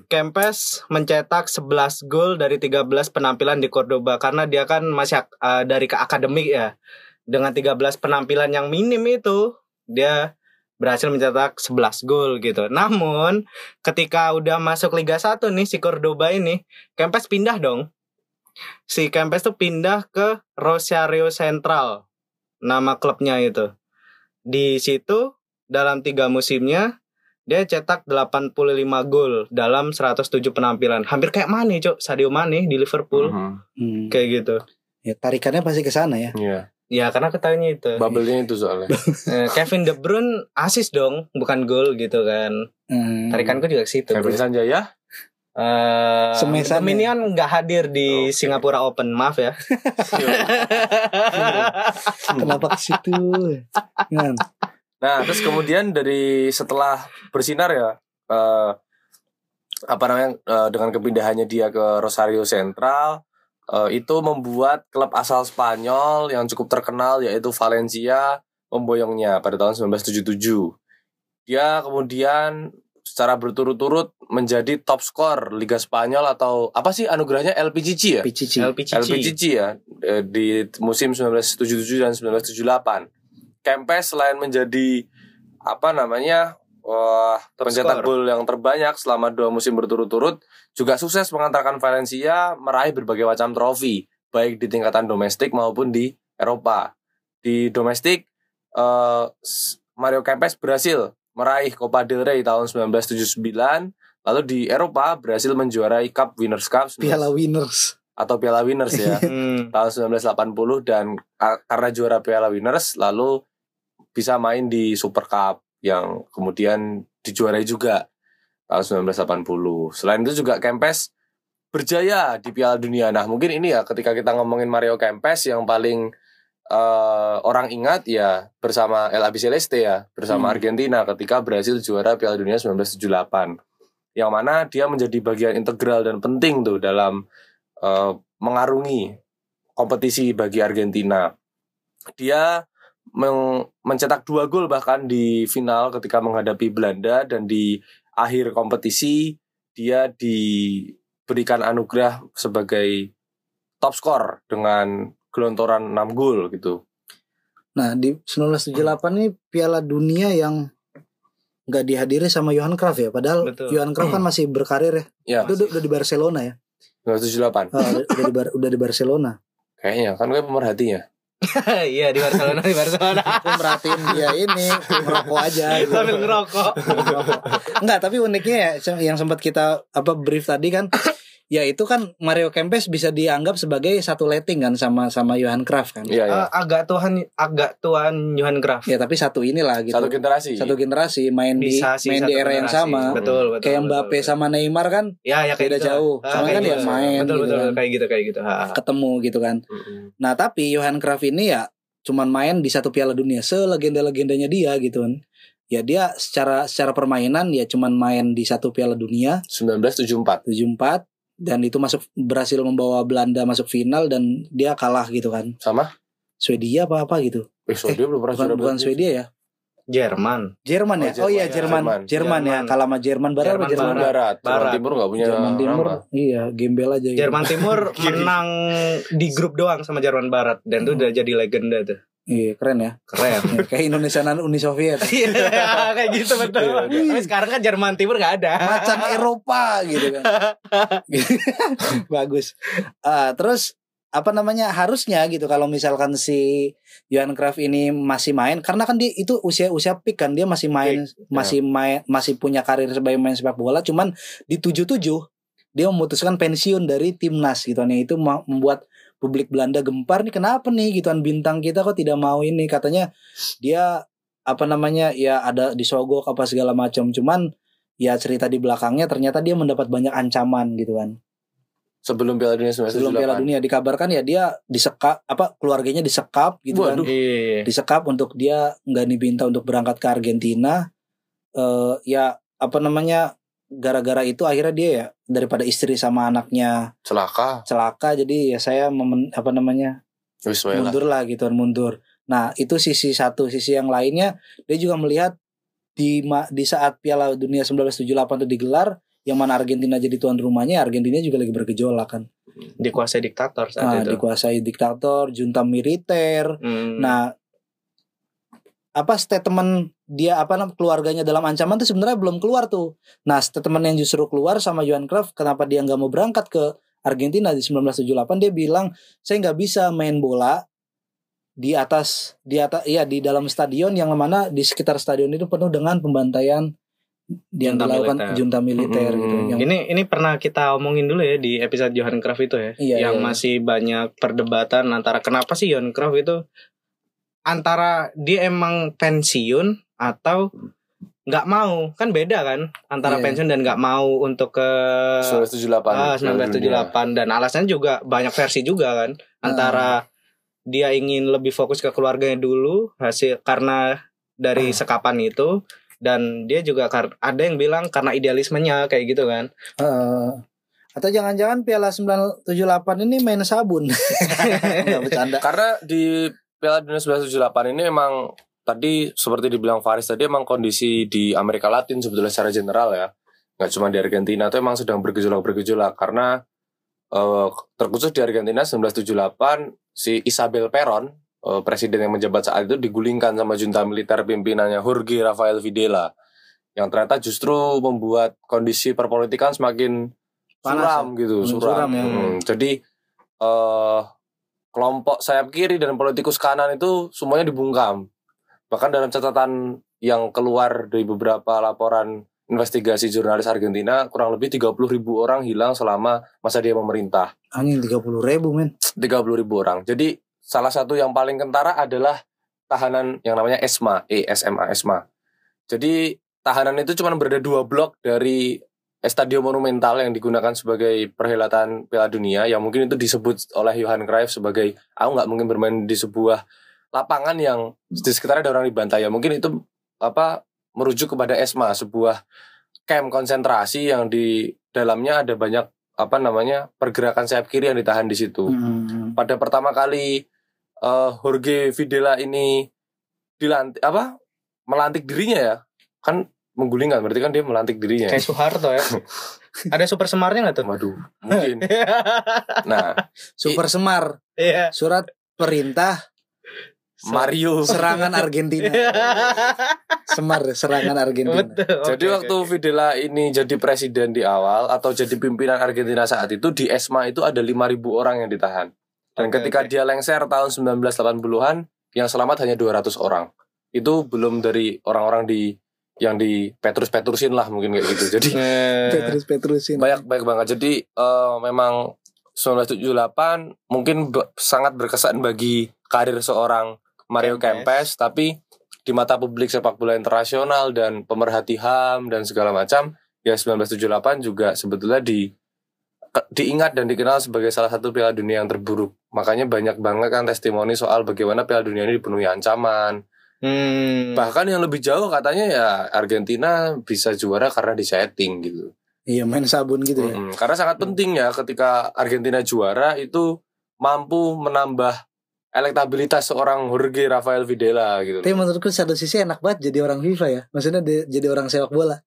Kempes mencetak 11 gol dari 13 penampilan di Cordoba karena dia kan masih eh, dari ke akademik ya. Dengan 13 penampilan yang minim itu dia berhasil mencetak 11 gol gitu. Namun ketika udah masuk Liga 1 nih si Cordoba ini, Kempes pindah dong. Si Kempes tuh pindah ke Rosario Central. Nama klubnya itu. Di situ dalam tiga musimnya dia cetak 85 gol dalam 107 penampilan. Hampir kayak Mane, Cok. Sadio Mane di Liverpool. Mhm. Hmm. Kayak gitu. Ya tarikannya pasti ke sana ya. Iya. Ya, karena ketanya itu. Bubble-nya itu soalnya. Eh, Kevin De Bruyne asis dong, bukan gol gitu kan. Hmm. Tarikanku juga ke situ. Kevin Sanjaya Eh, Semesan Dominion nggak hadir di Oke. Singapura Open, maaf ya. Kenapa ke situ? Kan. Nah, terus kemudian dari setelah bersinar ya eh, apa namanya eh, dengan kepindahannya dia ke Rosario Central eh, itu membuat klub asal Spanyol yang cukup terkenal yaitu Valencia memboyongnya pada tahun 1977. Dia kemudian secara berturut-turut menjadi top skor Liga Spanyol atau apa sih anugerahnya LPGC ya? Pichichi. LPGC. LPGC ya eh, di musim 1977 dan 1978. Kempes selain menjadi apa namanya wah Top pencetak gol yang terbanyak selama dua musim berturut-turut juga sukses mengantarkan Valencia meraih berbagai macam trofi baik di tingkatan domestik maupun di Eropa. Di domestik eh, Mario Kempes berhasil meraih Copa del Rey tahun 1979 lalu di Eropa berhasil menjuarai Cup Winners' Cup Piala Winners. atau Piala Winners ya Hmm. tahun 1980 dan ka- karena juara Piala Winners lalu bisa main di Super Cup yang kemudian dijuarai juga tahun 1980. Selain itu juga Kempes berjaya di Piala Dunia. Nah, mungkin ini ya ketika kita ngomongin Mario Kempes yang paling eh, orang ingat ya bersama El Abi Celeste ya, bersama Hmm. Argentina ketika berhasil juara Piala Dunia 1978. Yang mana dia menjadi bagian integral dan penting tuh dalam eh, mengarungi kompetisi bagi Argentina. dia meng- mencetak dua gol bahkan di final ketika menghadapi Belanda dan di akhir kompetisi dia diberikan anugerah sebagai top skor dengan gelontoran 6 gol gitu. Nah di 1978 ini Piala Dunia yang nggak dihadiri sama Johan Cruyff ya. Padahal Betul. Johan Cruyff kan masih berkarir ya. Ya, Itu udah, udah di Barcelona ya. 1978. Ah, udah, udah di Bar- udah di Barcelona. Kayaknya kan gue pemerhati ya. Iya di Barcelona di Barcelona. Aku merhatiin dia ini merokok aja. gitu. Sambil ngerokok. Enggak, tapi uniknya ya yang sempat kita apa brief tadi kan ya itu kan Mario Kempes bisa dianggap sebagai satu letting kan sama sama Johan Cruyff kan. Iya, ya. Eh, agak tuhan agak tuan Johan Cruyff. Ya tapi satu inilah gitu. Satu generasi. Satu generasi main Bisa di sih main di era yang generasi. sama. Betul, betul. Kayak Mbappe betul. sama Neymar kan Ya, ya kayak beda gitu. jauh. Ah, Sama kayak kan gitu. ya main Betul, gitu betul, kan. kayak gitu kayak gitu. Ha. ketemu gitu kan. Mm-mm. Nah tapi Johan Cruyff ini ya cuman main di satu Piala Dunia selegenda-legendanya dia gitu kan. Ya dia secara secara permainan ya cuman main di satu Piala Dunia 1974. 74 dan itu masuk berhasil membawa Belanda masuk final dan dia kalah gitu kan. Sama? Swedia apa apa gitu. Eh, so dia belum pernah Bukan bukan Swedia ya. Jerman. Jerman ya. Oh, Oh, iya Jerman. Jerman. Jerman, ya. Kalah sama Jerman Barat apa Jerman Jerman. Barat? Barat. Jerman Barat. Timur nggak punya Jerman Timur. nama. Iya, gembel aja. gitu. Jerman Timur menang di grup doang sama Jerman Barat dan itu Hmm. udah jadi legenda tuh. Iya, keren ya. Keren. Ya, kayak Indonesia dan Uni Soviet. Iya, kayak gitu betul. Iya, iya. Tapi sekarang kan Jerman Timur gak ada. macan Eropa gitu kan. Bagus. Ah, terus apa namanya harusnya gitu kalau misalkan si Johan Cruyff ini masih main karena kan dia itu usia usia peak kan dia masih main masih main masih punya karir sebagai main sepak bola cuman di 77 dia memutuskan pensiun dari timnas gitu nih itu membuat publik Belanda gempar nih kenapa nih gitu kan bintang kita kok tidak mau ini katanya dia apa namanya ya ada disogok apa segala macam cuman ya cerita di belakangnya ternyata dia mendapat banyak ancaman gitu kan Sebelum Piala Dunia 1978. sebelum Piala Dunia dikabarkan ya dia disekap apa keluarganya disekap gitu kan Waduh. Iya. disekap untuk dia nggak diminta untuk berangkat ke Argentina eh ya apa namanya gara-gara itu akhirnya dia ya daripada istri sama anaknya Celaka. celaka jadi ya saya memen, apa namanya mundur lah gitu mundur nah itu sisi satu sisi yang lainnya dia juga melihat di di saat Piala Dunia 1978 itu digelar yang mana Argentina jadi tuan rumahnya Argentina juga lagi bergejolak kan Dikuasai diktator saat nah, itu. dikuasai diktator junta militer Hmm. Nah, apa statement dia apa nam- keluarganya dalam ancaman tuh sebenarnya belum keluar tuh. Nah, statement yang justru keluar sama Johan Cruyff kenapa dia nggak mau berangkat ke Argentina di 1978 dia bilang saya nggak bisa main bola di atas di atas iya di dalam stadion yang mana di sekitar stadion itu penuh dengan pembantaian yang Junta dilakukan militer. junta militer Mm-mm. gitu. Yang, Ini ini pernah kita omongin dulu ya di episode Johan Cruyff itu ya, Iya, yang iya. masih banyak perdebatan antara kenapa sih Johan Cruyff itu antara dia emang pensiun atau nggak mau kan beda kan antara Iya. pensiun dan nggak mau untuk ke 1978. ah, Piala Dunia. 1978 dan alasannya juga banyak versi juga kan antara dia ingin lebih fokus ke keluarganya dulu hasil karena dari sekapan itu dan dia juga ada yang bilang karena idealismenya kayak gitu kan eh, atau jangan-jangan Piala 1978 ini main sabun. Bercanda. Karena di Piala Dunia 1978 ini emang tadi seperti dibilang Faris tadi emang kondisi di Amerika Latin sebetulnya secara general ya. Nggak cuma di Argentina itu emang sedang bergejolak bergejolak karena eh, terkhusus di Argentina 1978 si Isabel Peron eh, presiden yang menjabat saat itu digulingkan sama junta militer pimpinannya Jorge Rafael Videla. Yang ternyata justru membuat kondisi perpolitikan semakin Panas suram gitu Hmm, suram, suram. ya. Hmm, jadi eh kelompok sayap kiri dan politikus kanan itu semuanya dibungkam. Bahkan dalam catatan yang keluar dari beberapa laporan investigasi jurnalis Argentina, kurang lebih 30 ribu orang hilang selama masa dia memerintah. Anjing 30 ribu men. 30 ribu orang. Jadi salah satu yang paling kentara adalah tahanan yang namanya ESMA, ESMA, ESMA. Jadi tahanan itu cuma berada dua blok dari Estadio Monumental yang digunakan sebagai perhelatan Piala Dunia yang mungkin itu disebut oleh Johan Cruyff sebagai aku nggak mungkin bermain di sebuah lapangan yang di sekitarnya ada orang dibantai ya mungkin itu apa merujuk kepada ESMA sebuah camp konsentrasi yang di dalamnya ada banyak apa namanya pergerakan sayap kiri yang ditahan di situ Hmm. pada pertama kali eh, Jorge Videla ini dilantik apa melantik dirinya ya kan menggulingkan berarti kan dia melantik dirinya Kayak Soeharto ya. Ada super semarnya nggak tuh? waduh mungkin nah Super Semar, Iya. surat perintah Mario serangan Argentina. Semar serangan Argentina. Betul. Jadi Oke, waktu oke. Videla ini jadi presiden di awal atau jadi pimpinan Argentina saat itu di ESMA itu ada 5.000 orang yang ditahan. Dan Oke, ketika oke. dia lengser tahun 1980-an yang selamat hanya 200 orang. Itu belum dari orang-orang di yang di Petrus-Petrusin lah mungkin kayak gitu. Jadi Eh, Petrus Petrusin. banyak banyak banget. Jadi eh, memang 1978 mungkin be- sangat berkesan bagi karir seorang Mario Kempes. Kempes, tapi di mata publik sepak bola internasional dan pemerhati HAM dan segala macam, ya 1978 juga sebetulnya di diingat dan dikenal sebagai salah satu Piala Dunia yang terburuk. Makanya banyak banget kan testimoni soal bagaimana Piala Dunia ini dipenuhi ancaman. hmm. Bahkan yang lebih jauh katanya ya Argentina bisa juara karena disetting gitu. Iya main sabun gitu ya. Mm-mm. Karena sangat penting ya ketika Argentina juara itu mampu menambah elektabilitas seorang Jorge Rafael Videla gitu. Tapi menurutku satu sisi enak banget jadi orang FIFA ya. Maksudnya di- jadi orang sepak bola.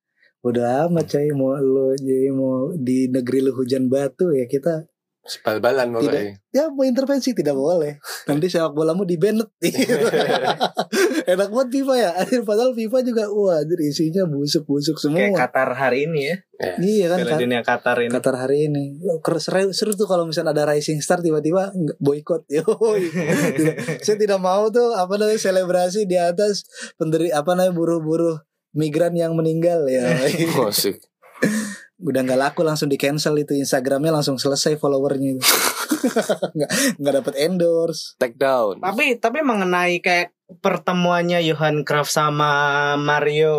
Udah amat coy mau lo jadi mau di negeri lu hujan batu ya kita Bal-balan pokoknya. ya mau intervensi tidak boleh. Nanti sepak bolamu di banned. enak banget FIFA ya. Padahal FIFA juga wah anjir isinya busuk-busuk Kayak semua. Qatar hari ini ya. Iya kan Piala Kat- Dunia Qatar ini. Qatar hari ini. Seru, seru tuh kalau misalnya ada Rising Star tiba-tiba boykot. Saya tidak mau tuh apa namanya selebrasi di atas penderi apa namanya buruh-buruh migran yang meninggal ya. Musik. Udah nggak laku langsung di cancel itu Instagramnya langsung selesai followernya itu. nggak nggak dapat endorse. Take down. Tapi tapi mengenai kayak pertemuannya Johan Cruyff sama Mario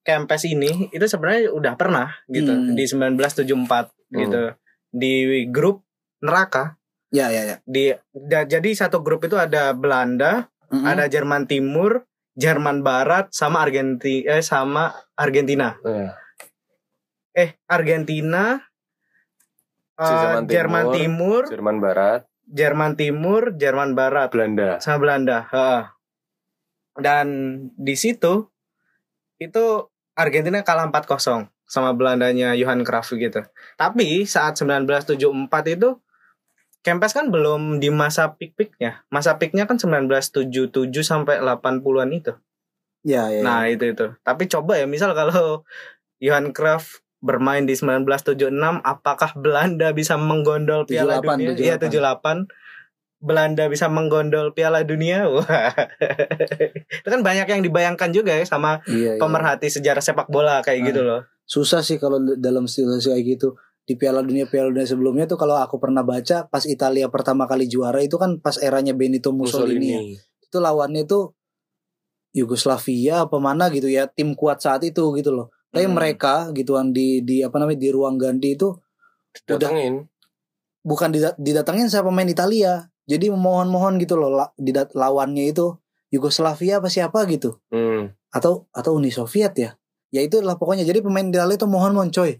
Kempes ini itu sebenarnya udah pernah gitu Hmm. di 1974 gitu. Di grup neraka. Ya ya ya. Di da- jadi satu grup itu ada Belanda, Mm-mm. ada Jerman Timur, Jerman Barat sama Argentina eh sama Argentina. Iya. Eh Argentina eh, Jerman Jerman Timur, Jerman Barat, Jerman Timur, Jerman Barat. Belanda. sama Belanda. heeh. Dan di situ itu Argentina kalah 4-0 sama Belandanya Johan Cruyff gitu. Tapi saat 1974 itu Kempes kan belum di masa peak-peaknya. Masa peaknya kan 1977 sampai 80-an itu. Ya ya. ya. Nah, itu itu. Tapi coba ya misal kalau Johan Cruyff bermain di 1976 apakah Belanda bisa menggondol Piala 78, Dunia? Iya 78. Belanda bisa menggondol Piala Dunia. Wah. itu kan banyak yang dibayangkan juga ya sama Iya, iya. pemerhati sejarah sepak bola kayak Ah. gitu loh. susah sih kalau dalam situasi kayak gitu di Piala Dunia Piala Dunia sebelumnya tuh kalau aku pernah baca pas Italia pertama kali juara itu kan pas eranya Benito Mussolini, ya. Mussolini. itu lawannya itu Yugoslavia apa mana gitu ya tim kuat saat itu gitu loh tapi Hmm. mereka gituan di di apa namanya di ruang ganti itu Datengin. bukan dida- didatengin sama pemain Italia. Jadi memohon-mohon gitu loh la- didat- lawannya itu Yugoslavia apa siapa gitu. Hmm. atau atau Uni Soviet ya. Ya itu lah pokoknya. Jadi pemain Italia itu mohon mohon coy.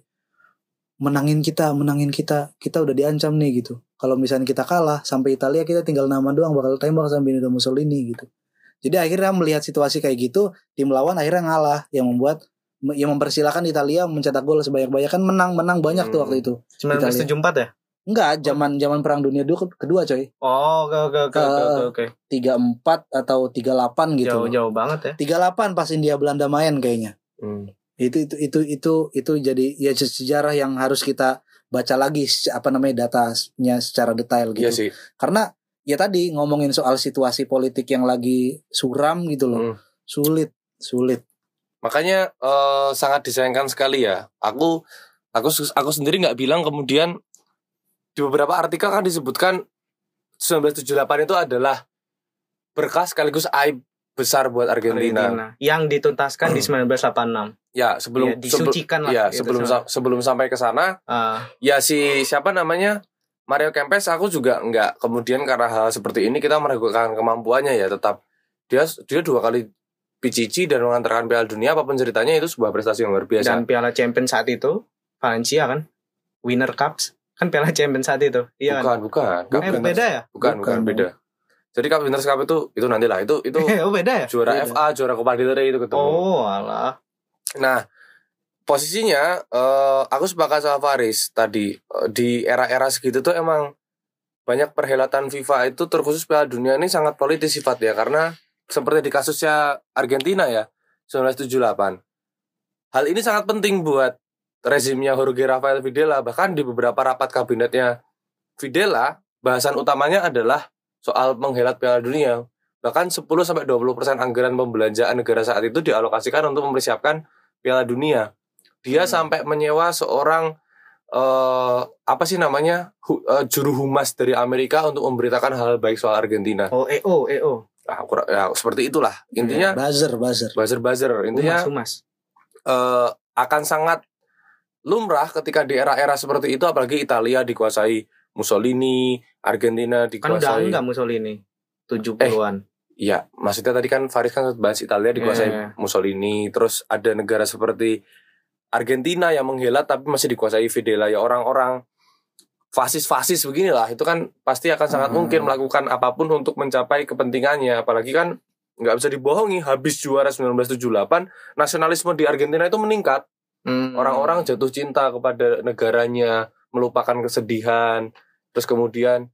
Menangin kita menangin kita. Kita udah diancam nih gitu. Kalau misalnya kita kalah sampai Italia kita tinggal nama doang bakal tembak sama Benito Mussolini gitu. Jadi akhirnya melihat situasi kayak gitu tim lawan akhirnya ngalah. Yang membuat yang mempersilahkan Italia mencetak gol sebanyak-banyak kan menang menang banyak tuh Hmm. waktu itu 1974 ya? enggak zaman zaman perang dunia dua kedua coy Oh, oke oke oke oke tiga empat atau tiga delapan gitu Jauh-jauh banget ya. tiga delapan pas India Belanda main kayaknya Hmm. itu itu itu itu itu jadi ya sejarah yang harus kita baca lagi apa namanya datanya secara detail gitu Iya sih. karena ya tadi ngomongin soal situasi politik yang lagi suram gitu loh Hmm. sulit sulit Makanya eh, sangat disayangkan sekali ya. Aku aku aku sendiri nggak bilang kemudian di beberapa artikel kan disebutkan 1978 itu adalah berkas sekaligus aib besar buat Argentina. Argentina. Yang dituntaskan di 1986. Ya, sebelum Ya, disucikan sebelum, lah Ya, gitu sebelum sebelum sampai ke sana, Ah, ya si siapa namanya? Mario Kempes aku juga nggak kemudian karena hal seperti ini kita meragukan kemampuannya ya tetap dia dia dua kali PCC dan mengantarkan Piala Dunia apa pun ceritanya itu sebuah prestasi yang luar biasa. dan Piala Champions saat itu Valencia kan Winner Cups kan Piala Champions saat itu. Iya kan? bukan, bukan, Eh, bukan, beda ya? bukan, bukan, Bukan. beda. Jadi Cup Winners Cup itu itu nanti lah itu itu oh beda ya? juara Beda. FA, juara Copa del Rey itu ketemu. Oh alah. Nah, posisinya eh, aku sepakat sama Faris tadi Eh, di era-era segitu tuh emang banyak perhelatan FIFA itu terkhusus Piala Dunia ini sangat politis sifatnya karena seperti di kasusnya Argentina ya 1978. Hal ini sangat penting buat rezimnya Jorge Rafael Videla bahkan di beberapa rapat kabinetnya Videla bahasan utamanya adalah soal menghelat Piala Dunia. Bahkan 10 sampai 20% anggaran pembelanjaan negara saat itu dialokasikan untuk mempersiapkan Piala Dunia. Dia Hmm. sampai menyewa seorang eh apa sih namanya hu- eh, juru humas dari Amerika untuk memberitakan hal baik soal Argentina. Oh EO EO. Nah, kurang- ya, seperti itulah intinya Buzzer, buzzer. buzzer-buzzer intinya Humas, humas. eh, akan sangat lumrah ketika di era-era seperti itu apalagi Italia dikuasai Mussolini, Argentina Kan udah dikuasai enggak Mussolini. 70-an. Iya, maksudnya tadi kan Faris kan bahas Italia dikuasai Iya. Mussolini, terus ada negara seperti Argentina yang menghelat tapi masih dikuasai Videla ya orang-orang fasis-fasis beginilah itu kan pasti akan sangat Hmm. mungkin melakukan apa pun untuk mencapai kepentingannya apalagi kan nggak bisa dibohongi habis juara 1978 nasionalisme di Argentina itu meningkat Hmm. orang-orang jatuh cinta kepada negaranya melupakan kesedihan terus kemudian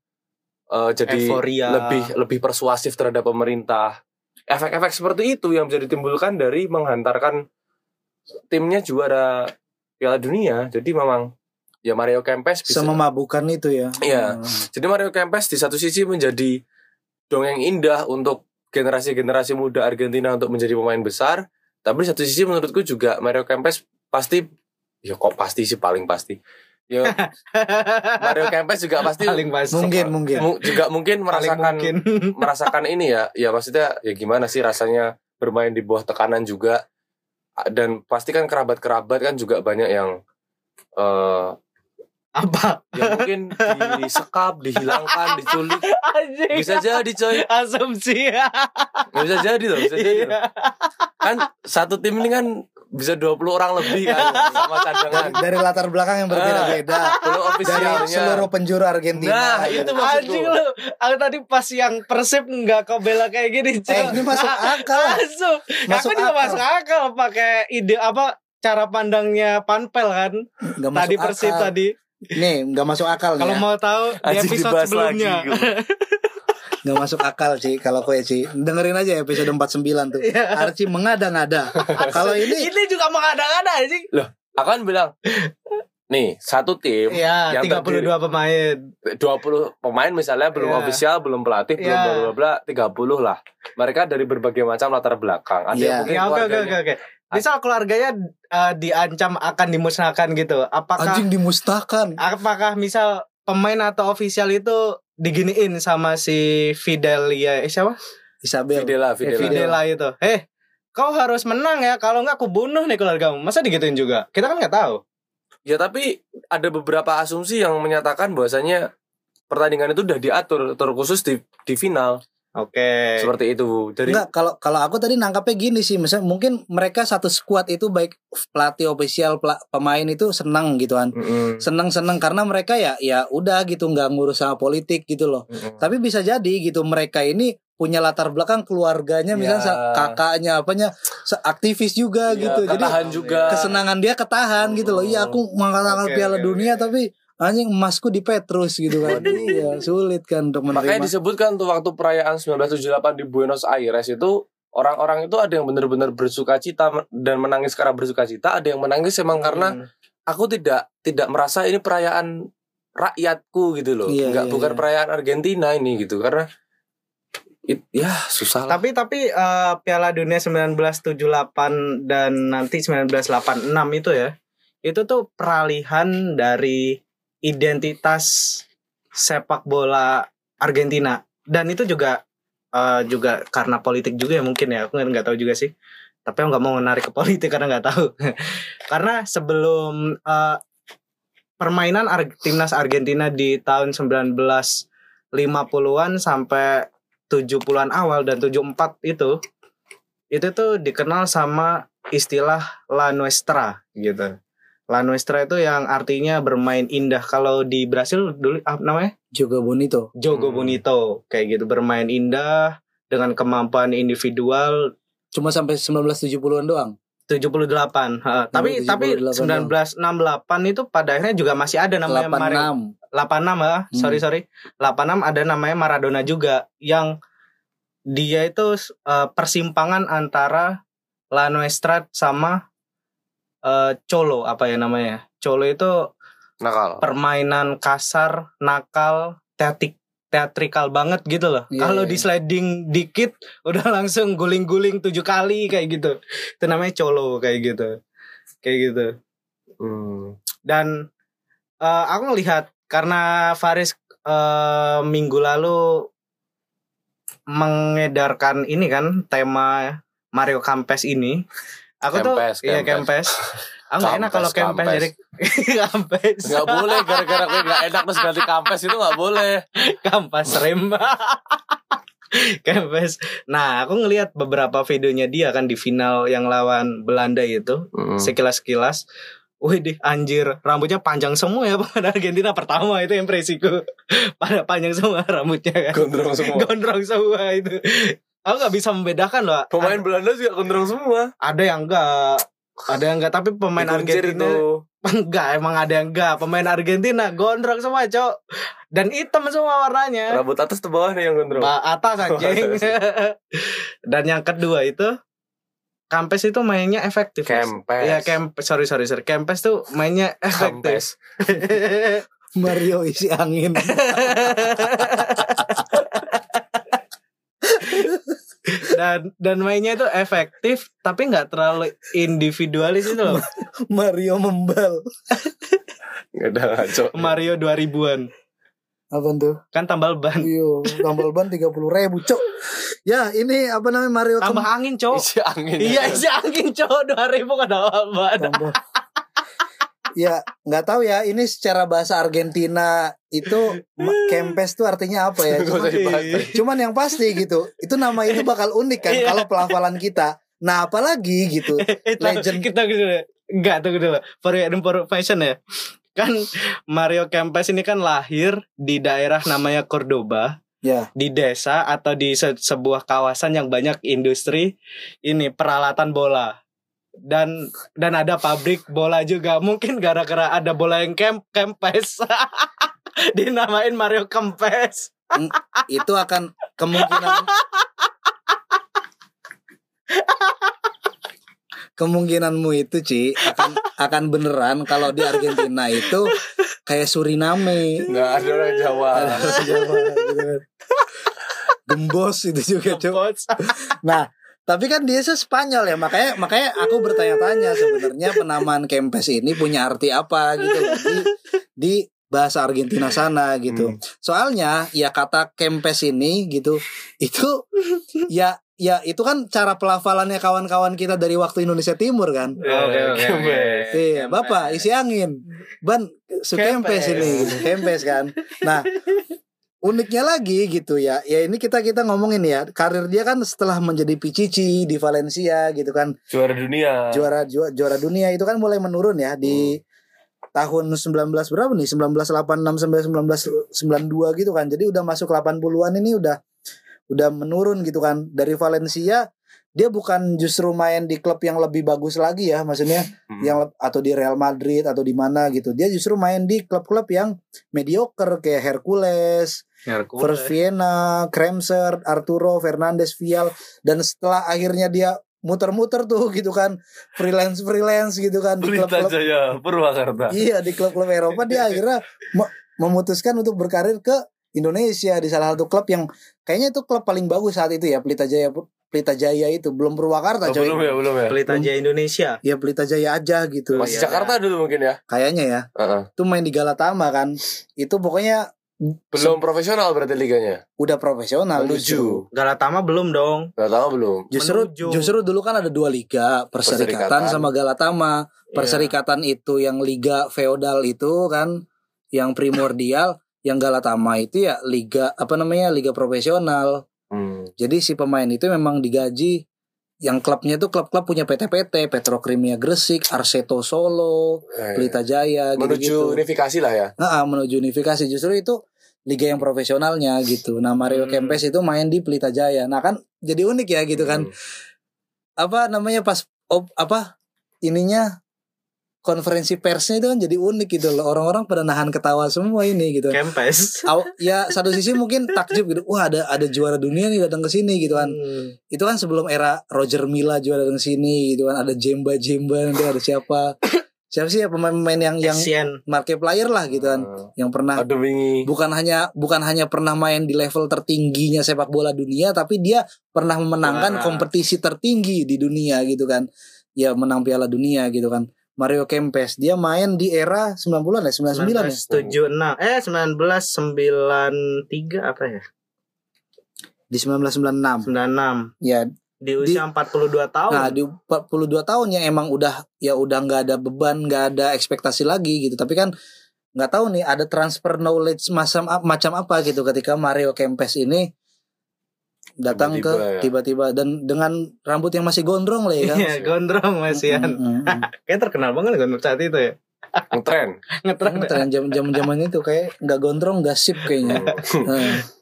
eh, jadi Euforia. lebih lebih persuasif terhadap pemerintah efek-efek seperti itu yang bisa ditimbulkan dari menghantarkan timnya juara Piala Dunia jadi memang ya Mario Kempes bisa Sememabukan itu ya. Iya. Hmm. jadi Mario Kempes di satu sisi menjadi dongeng indah untuk generasi-generasi muda Argentina untuk menjadi pemain besar tapi di satu sisi menurutku juga Mario Kempes pasti ya kok pasti sih paling pasti ya Mario Kempes juga pasti paling pasti. Mungkin, mungkin. mu- juga mungkin merasakan mungkin. merasakan ini ya ya maksudnya ya gimana sih rasanya bermain di bawah tekanan juga dan pasti kan kerabat-kerabat kan juga banyak yang eh Apa? ya mungkin disekap, dihilangkan, diculik Anjing. bisa jadi coy asumsi. Ya, bisa jadi loh bisa jadi loh. Iya. kan satu tim ini kan bisa 20 orang lebih kan sama cadangan Dari latar belakang yang berbeda-beda. belum Dari seluruh penjuru Argentina. nah itu maksudku Anjing lu. Aku tadi pas yang Persib nggak kau bela kayak gini, Eh, ini masuk akal. Masuk. Masuk aku juga akal. masuk akal pakai ide apa cara pandangnya Panpel kan. Tadi Persib akal. tadi. Nih, nggak masuk akal. Kalau ya. mau tahu di Anjing episode dibahas sebelumnya. lagi. Nggak masuk akal sih kalau kue sih. Dengerin aja episode 49 tuh. Iya. Archie mengada-ngada. kalau ini Ini juga mengada-ngada sih. aku kan bilang nih satu tim Iya, yang 32 pemain. 20 pemain misalnya belum Iya. ofisial, belum pelatih, belum Iya. bla bla bla, 30 lah. Mereka dari berbagai macam latar belakang. Ada Iya. yang mungkin Ya oke oke keluarganya- oke oke. Misal keluarganya eh, diancam akan dimusnahkan gitu. Apakah anjing dimusnahkan. apakah misal pemain atau ofisial itu diginiin sama si Fidel ya eh, siapa? Isabel. Videla, Eh, Videla. Fidela itu. Eh, kau harus menang ya. Kalau enggak aku bunuh nih keluargamu. Masa digituin juga? Kita kan nggak tahu. Ya tapi ada beberapa asumsi yang menyatakan bahwasanya pertandingan itu udah diatur terkhusus di di final Oke. seperti itu. Dari Enggak, kalau kalau aku tadi nangkapnya gini sih, misalnya mungkin mereka satu squad itu baik pelatih ofisial pela- pemain itu senang gitu kan. Mm-mm. Seneng-seneng karena mereka ya ya udah gitu nggak ngurus sama politik gitu loh. Mm-mm. Tapi bisa jadi gitu mereka ini punya latar belakang keluarganya misalnya Ya. sa- kakaknya apanya aktivis juga Ya, gitu. Jadi juga. kesenangan dia ketahan gitu loh. Iya aku mengatakan Oke, Piala oke, Dunia oke. tapi anjing emasku di Petrus gitu kan. iya, sulit kan untuk Makanya menerima. disebutkan tuh waktu perayaan 1978 di Buenos Aires itu orang-orang itu ada yang benar-benar bersuka cita dan menangis karena bersuka cita, ada yang menangis emang karena Hmm. aku tidak tidak merasa ini perayaan rakyatku gitu loh. Iya, Enggak iya, bukan iya. perayaan Argentina ini gitu karena it, ya susah lah. Tapi tapi eh, Piala Dunia 1978 dan nanti 1986 itu ya. Itu tuh peralihan dari identitas sepak bola Argentina dan itu juga eh, juga karena politik juga ya mungkin ya. Aku nggak tahu juga sih. Tapi aku nggak mau menarik ke politik karena nggak tahu. karena sebelum eh, permainan Ar- timnas Argentina di tahun 1950-an sampai 70-an awal dan 74 itu itu tuh dikenal sama istilah La Nuestra gitu. La Nuestra itu yang artinya bermain indah. Kalau di Brasil dulu apa namanya? Jogo Bonito. Jogo Hmm. Bonito kayak gitu bermain indah dengan kemampuan individual Cuma sampai 1970-an doang. 78. Ha, tapi tapi 78 1968 itu pada akhirnya juga masih ada namanya Mario 86. 86 ya. Sorry Hmm. sorry. 86 ada namanya Maradona juga yang dia itu eh, persimpangan antara La Nuestra sama eh, Cholo apa ya namanya? Cholo itu Nakal. permainan kasar, nakal, teatrik teatrikal banget gitu loh. Iya, Kalau iya, di sliding dikit udah langsung guling-guling tujuh kali kayak gitu. Itu namanya colo kayak gitu. Kayak gitu. Hmm. Dan eh, aku ngelihat karena Faris eh, minggu lalu mengedarkan ini kan tema Mario Campes ini. Aku Kempes, tuh iya Kempes. Aku nggak enak kalau Campes jadi Campes. Nggak boleh gara-gara gue nggak enak terus ganti kampes itu nggak boleh. kampas rem Kempes. Nah, aku ngelihat beberapa videonya dia kan di final yang lawan Belanda itu, Hmm. sekilas-kilas. Wih deh, anjir, rambutnya panjang semua ya pada Argentina pertama itu impresiku. Pada panjang semua rambutnya kan. Gondrong semua. Gondrong semua itu. Aku nggak bisa membedakan loh. Pemain Belanda juga gondrong semua. Ada yang enggak, ada yang enggak, tapi pemain Argentina itu. enggak, emang ada yang enggak. Pemain Argentina gondrong semua, Cok. Dan hitam semua warnanya. Rambut atas tuh bawah nih yang gondrong. Ba atas anjing. Dan yang kedua itu Campes itu mainnya efektif. Kempes. Iya, Campes. Sorry, sorry, sorry. Campes tuh mainnya efektif. Kampes. Mario isi angin. Dan dan mainnya itu efektif tapi nggak terlalu individualis itu loh. Mario membal. Nggak ada ngaco. Mario 2000-an. Apa tuh? Kan tambal ban. Iyo, tambal ban 30 ribu, cok. Ya, ini apa namanya Mario Tambah angin, Cok. Isi angin. Iya, isi angin, Cok. 2000 kan tambal ban. tambah. Ya, nggak tahu ya. Ini secara bahasa Argentina itu Kempes tuh artinya apa ya? Nggak Cuma, usah dibahas. cuman yang pasti gitu. Itu nama itu bakal unik kan Iya. kalau pelafalan kita. Nah, apalagi gitu. Eh, tahu, Legend. Kita gitu. Enggak tuh dulu. For information ya. Kan Mario Kempes ini kan lahir di daerah namanya Cordoba. Ya. Di desa atau di se- sebuah kawasan yang banyak industri ini peralatan bola. Dan dan ada pabrik bola juga. Mungkin gara-gara ada bola yang kem Kempes. Dinamain Mario Kempes. Itu akan kemungkinan kemungkinanmu itu Ci akan akan beneran kalau di Argentina itu kayak Suriname Nggak ada orang Jawa. ada orang Jawa gitu kan. gembos itu juga. Kempes. nah tapi kan dia sih Spanyol ya makanya makanya aku bertanya-tanya sebenarnya penamaan Kempes ini punya arti apa gitu di di bahasa Argentina sana gitu Hmm. soalnya ya kata Kempes ini gitu itu ya ya itu kan cara pelafalannya kawan-kawan kita dari waktu Indonesia Timur kan Oke oke oke. Kempes. Iya, Bapak isi angin. Ban sukempes Kempes. ini gitu. Kempes kan. Nah, uniknya lagi gitu ya. Ya ini kita kita ngomongin ya. Karir dia kan setelah menjadi Pichichi di Valencia gitu kan. Juara dunia. Juara juara, juara dunia itu kan mulai menurun ya di tahun 19 berapa nih? 1986 sampai 1992 gitu kan. Jadi udah masuk 80-an ini udah udah menurun gitu kan. Dari Valencia dia bukan justru main di klub yang lebih bagus lagi ya maksudnya Hmm. yang atau di Real Madrid atau di mana gitu. Dia justru main di klub-klub yang mediocre kayak Hercules, First Vienna, Kremser, Arturo, Fernandes, Vial dan setelah akhirnya dia muter-muter tuh gitu kan freelance freelance gitu kan di klub-klub Jaya Purwakarta. iya di klub-klub Eropa dia akhirnya me- memutuskan untuk berkarir ke Indonesia di salah satu klub yang kayaknya itu klub paling bagus saat itu ya Pelita Jaya Pelita Jaya itu belum Purwakarta Oh, coy. belum ya, belum ya. Pelita Jaya Indonesia. Ya Pelita Jaya aja gitu. Masih iya. Jakarta dulu mungkin ya. Kayaknya ya. Heeh. Itu main di Galatama kan. Itu pokoknya Belum profesional berarti liganya. udah profesional justru. Menuju. Galatama belum dong. Gak tahu belum. Justru Menuju. justru dulu kan ada dua liga, Perserikatan Perserikatan. sama Galatama. Iya. Perserikatan itu yang liga feodal itu kan yang primordial, yang Galatama itu ya liga apa namanya? liga profesional. Hmm. Jadi si pemain itu memang digaji yang klubnya itu klub-klub punya PT-PT, Petrokimia Gresik, Arseto Solo, Eh, Pelita Jaya menuju gitu-gitu. unifikasi lah ya. Nah, menuju unifikasi justru itu liga yang profesionalnya gitu. Nah Mario Hmm. Kempes itu main di Pelita Jaya. Nah kan jadi unik ya gitu kan. Hmm. Apa namanya pas op, apa ininya konferensi persnya itu kan jadi unik gitu loh. Orang-orang pada nahan ketawa semua ini gitu. Kempes. Aw- ya satu sisi mungkin takjub gitu. Wah ada ada juara dunia nih datang ke sini gitu kan. Hmm. Itu kan sebelum era Roger Milla juara datang ke sini gitu kan. Ada Jemba Jemba nanti ada siapa? Siapa sih ya pemain-pemain yang yang Asian. market player lah gitu kan. Hmm. Yang pernah Ada wingi. bukan hanya bukan hanya pernah main di level tertingginya sepak bola dunia tapi dia pernah memenangkan Wah. kompetisi tertinggi di dunia gitu kan ya menang piala dunia gitu kan Mario Kempes dia main di era 90-an ya 99 ya 1976 eh 1993 apa ya? di 1996 96 ya di usia 42 tahun. nah di 42 tahun yang emang udah ya udah nggak ada beban nggak ada ekspektasi lagi gitu tapi kan nggak tahu nih ada transfer knowledge macam macam apa gitu ketika Mario Kempes ini datang Tiba-tiba ke ya. tiba-tiba dan dengan rambut yang masih gondrong lah ya kan Iya, gondrong masian. Mm, mm, mm. Kayak terkenal banget gondrong saat itu ya. Ngetren. Ngetren. Tren jam jam zaman itu kayak nggak gondrong nggak sip kayaknya.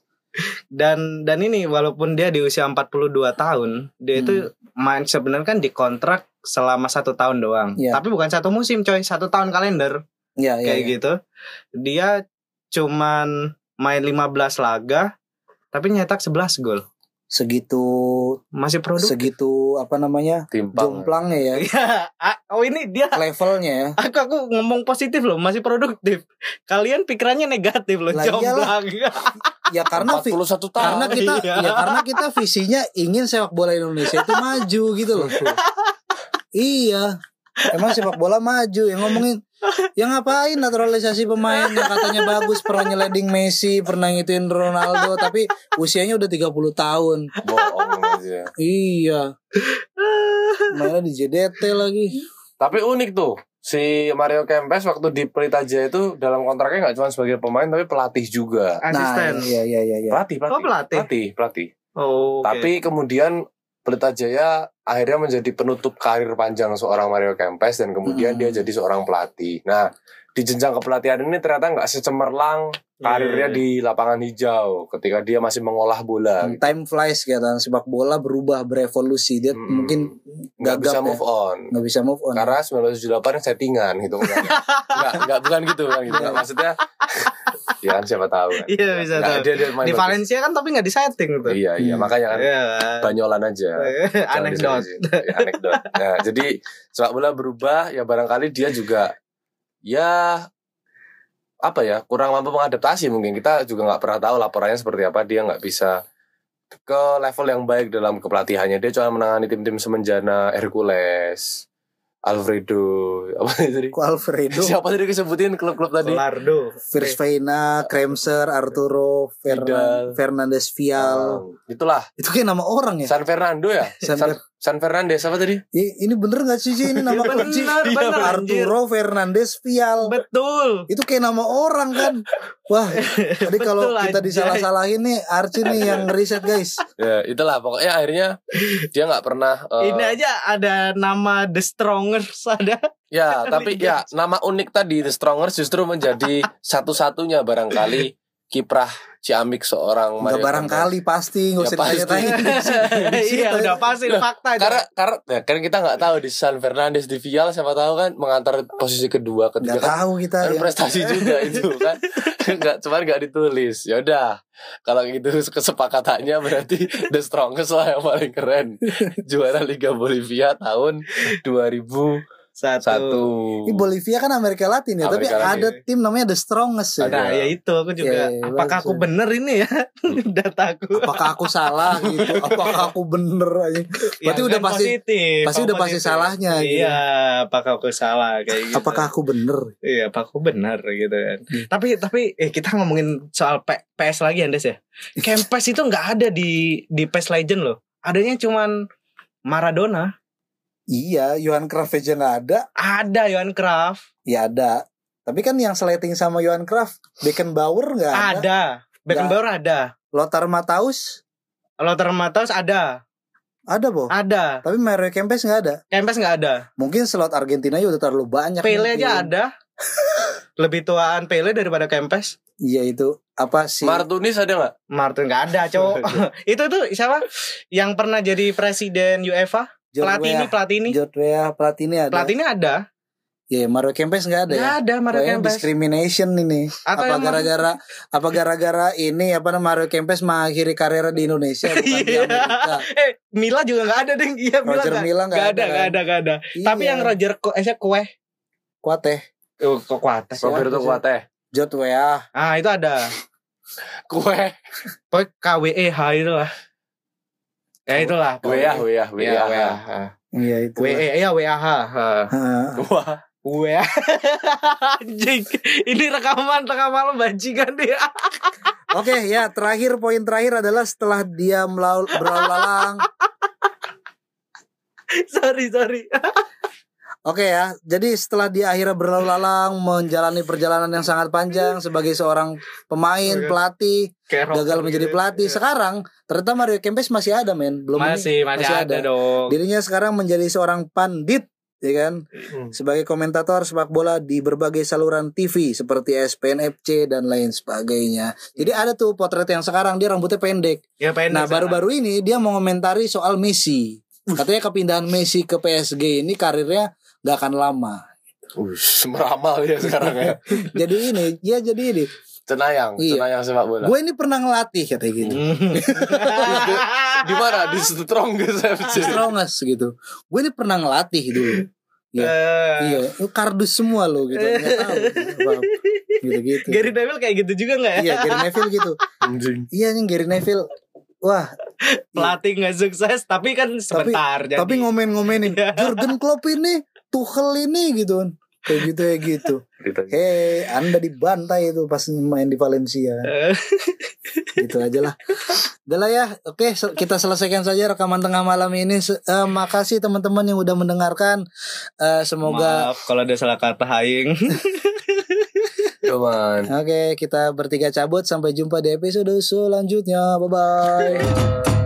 Dan dan ini walaupun dia di usia 42 tahun, dia itu main sebenarnya kan dikontrak selama satu tahun doang. Iya. Tapi bukan satu musim coy, satu tahun kalender Iya iya. kayak iya. gitu. Dia cuman main 15 laga tapi nyetak 11 gol. Segitu Masih produktif. segitu apa namanya Timpang. jomplangnya ya Iya, oh ini dia levelnya ya. Aku aku ngomong positif loh, masih produktif. Kalian pikirannya negatif loh, Lah jomblang. Ya karena vi- 41 tahun. karena kita Iya. ya karena kita visinya ingin sepak bola Indonesia itu maju gitu loh. iya. Emang sepak bola maju yang ngomongin yang ngapain naturalisasi pemain yang katanya bagus pernah nyeleding Messi pernah ngituin Ronaldo tapi usianya udah 30 tahun Bohong aja. iya mainnya di JDT lagi Tapi unik tuh. Si Mario Kempes waktu di Pelita Jaya itu dalam kontraknya nggak cuma sebagai pemain tapi pelatih juga. Asisten. Nah, iya iya iya iya. Pelatih, pelatih. Oh, pelatih. Pelatih, pelatih. Oh, oke. Tapi kemudian Pelita Jaya akhirnya menjadi penutup karir panjang seorang Mario Kempes dan kemudian Hmm. dia jadi seorang pelatih. Nah, di jenjang kepelatihan ini ternyata nggak secemerlang karirnya Iya. di lapangan hijau ketika dia masih mengolah bola. gitu. time flies kelihatan sepak bola berubah berevolusi dia Hmm. mungkin Nggak bisa ya. move on. nggak bisa move on Karena 1978 settingan gitu enggak. enggak, enggak bukan gitu kan gitu. Maksudnya ya kan siapa tahu kan. Iya, bisa Enggak, tahu. dia, dia main di bagus. Valencia kan tapi nggak di setting tuh. Iya, iya, Hmm. makanya kan Iya. banyolan aja. Anekdot. Ya, anekdot. Nah, jadi sepak bola berubah ya barangkali dia juga ya apa ya kurang mampu mengadaptasi mungkin kita juga nggak pernah tahu laporannya seperti apa dia nggak bisa ke level yang baik dalam kepelatihannya dia cuma menangani tim-tim semenjana Hercules Alfredo. Apa tadi? Kok Alfredo? Siapa tadi kesebutin klub-klub tadi? Lardo. Firsveina Kremser Arturo Fernan. Fernandes Vial. Um, itulah. Itu kayak nama orang ya? San Fernando ya? San San, San Fernandes apa tadi? I- ini bener gak sih ini nama Bener, kunci. bener, anjir. Arturo Fernandes Vial. Betul. itu kayak nama orang kan? Wah jadi kalau kita disalah-salahin nih Archie nih yang riset guys. Ya itulah. Pokoknya akhirnya dia nggak pernah eh, Ini aja ada nama The Strongers ada. Ya, tapi ya nama unik tadi The Strongers justru menjadi satu-satunya barangkali kiprah Ciamik seorang nggak Mario barangkali pasti. Nggak Ya, usah pasti. ditanya-tanya. Iya, udah pasti fakta aja. Karena karena ya, kan kita nggak tahu di San Fernandes di Vial siapa tahu kan mengantar posisi kedua nggak ketiga kan, tahu kita kan ya. prestasi juga itu kan. Nggak cuman nggak ditulis. Ya udah kalau gitu kesepakatannya berarti The Strongest lah yang paling keren. Juara Liga Bolivia tahun 2001 Satu. Ini Bolivia kan Amerika Latin ya, tapi Amerika Latin. ada tim namanya The Strongest ya. Ada. Nah, ya itu aku juga. Iya, iya, Apakah bagus, aku ya. bener ini ya? Dataku. Apakah aku salah gitu? Apakah aku bener aja? Berarti udah kan pasti positif, pasti udah pasti salahnya gitu. Iya, apakah aku salah kayak gitu. apakah aku bener? Iya, apa aku benar gitu kan. Hmm. Tapi tapi eh kita ngomongin soal P- PS lagi Andes ya. Kempes itu nggak ada di di PS Legend loh. Adanya cuman Maradona. Iya, Johan Cruyff aja nggak ada. Ada Johan Cruyff. Ya ada. Tapi kan yang slating sama Johan Cruyff, Beckenbauer nggak ada. Ada. Beckenbauer ada. Lothar Matthaus Lothar Matthaus ada. ada boh. Ada. Tapi Mario Kempes nggak ada. Kempes nggak ada. Mungkin slot Argentina udah terlalu banyak. Pele mungkin. aja ada. Lebih tuaan Pele daripada Kempes. Iya itu apa sih? Martunis ada nggak? Martin nggak ada, cowok. itu tuh siapa? Yang pernah jadi presiden UEFA? Platini, Platini. Jotwea Platini ada. Platini ada. Ya, Mario Kempes nggak ada ya. Nggak ada Mario Kempes. discrimination ini. Atau apa yang- gara-gara apa gara-gara ini apa namanya Mario Kempes mengakhiri karirnya di Indonesia bukan di Iya. Amerika. Eh, Mila juga nggak ada, Ding. Iya, Mila Roger nggak- Milla nggak nggak ada ada, nggak kan? ada, nggak ada. Tapi Iya. yang Roger Ko eh siapa? Kue. Kuateh, Oh, kok kuat. Siapa Roberto sih? Kuateh. Jotwea. Ah, itu ada. Kue. Pokoknya KWEH itu lah. Ya itulah. Wea, wea, Iya, wea. WA. Iya itu. WE ya WAH. Wah. WA. Anjing. Ini rekaman tengah malam bajingan dia. Oke ya terakhir poin terakhir adalah setelah dia melau berlalu lalang. sorry, sorry. Oke ya, jadi setelah dia akhirnya berlalu lalang menjalani perjalanan yang sangat panjang sebagai seorang pemain, pelatih, gagal rocker menjadi gitu. pelatih. Iya. Sekarang ternyata Mario Kempes masih ada men, belum ini, masih, masih, ada, dong. Dirinya sekarang menjadi seorang pandit, ya kan, Hmm. sebagai komentator sepak bola di berbagai saluran TV seperti SPNFC dan lain sebagainya. Jadi ada tuh potret yang sekarang dia rambutnya pendek. Ya pendek Nah baru-baru ini dia mau komentari soal Messi. Katanya kepindahan Messi ke PSG ini karirnya gak akan lama. Wih, meramal ya sekarang ya. Jadi ini, ya jadi ini. Cenayang, Iya. cenayang sepak bola. Gue ini pernah ngelatih katanya gitu. Hmm. Di mana? Di Strongest FC. Strongest gitu. Gue ini pernah ngelatih dulu. Iya. Eh, Iya, lu kardus semua lo gitu. Nggak tahu. apa-apa. Gitu-gitu. Gary Neville kayak gitu juga nggak ya? Iya, Gary Neville gitu. Anjing. Iya nih Gary Neville. Wah, Pelatih nggak sukses tapi kan sebentar jadi. tapi ngomen-ngomenin Iya. Jurgen Klopp ini, Tuchel ini gitu kan. Kayak gitu ya gitu. Ceritanya. Hei, Anda dibantai itu pas main di Valencia. Eh, gitu aja lah. Udah lah ya, oke kita selesaikan saja rekaman tengah malam ini. Eh, makasih teman-teman yang udah mendengarkan. Eh, semoga Maaf kalau ada salah kata Haing. Cuman. Oke, kita bertiga cabut sampai jumpa di episode selanjutnya. Bye bye.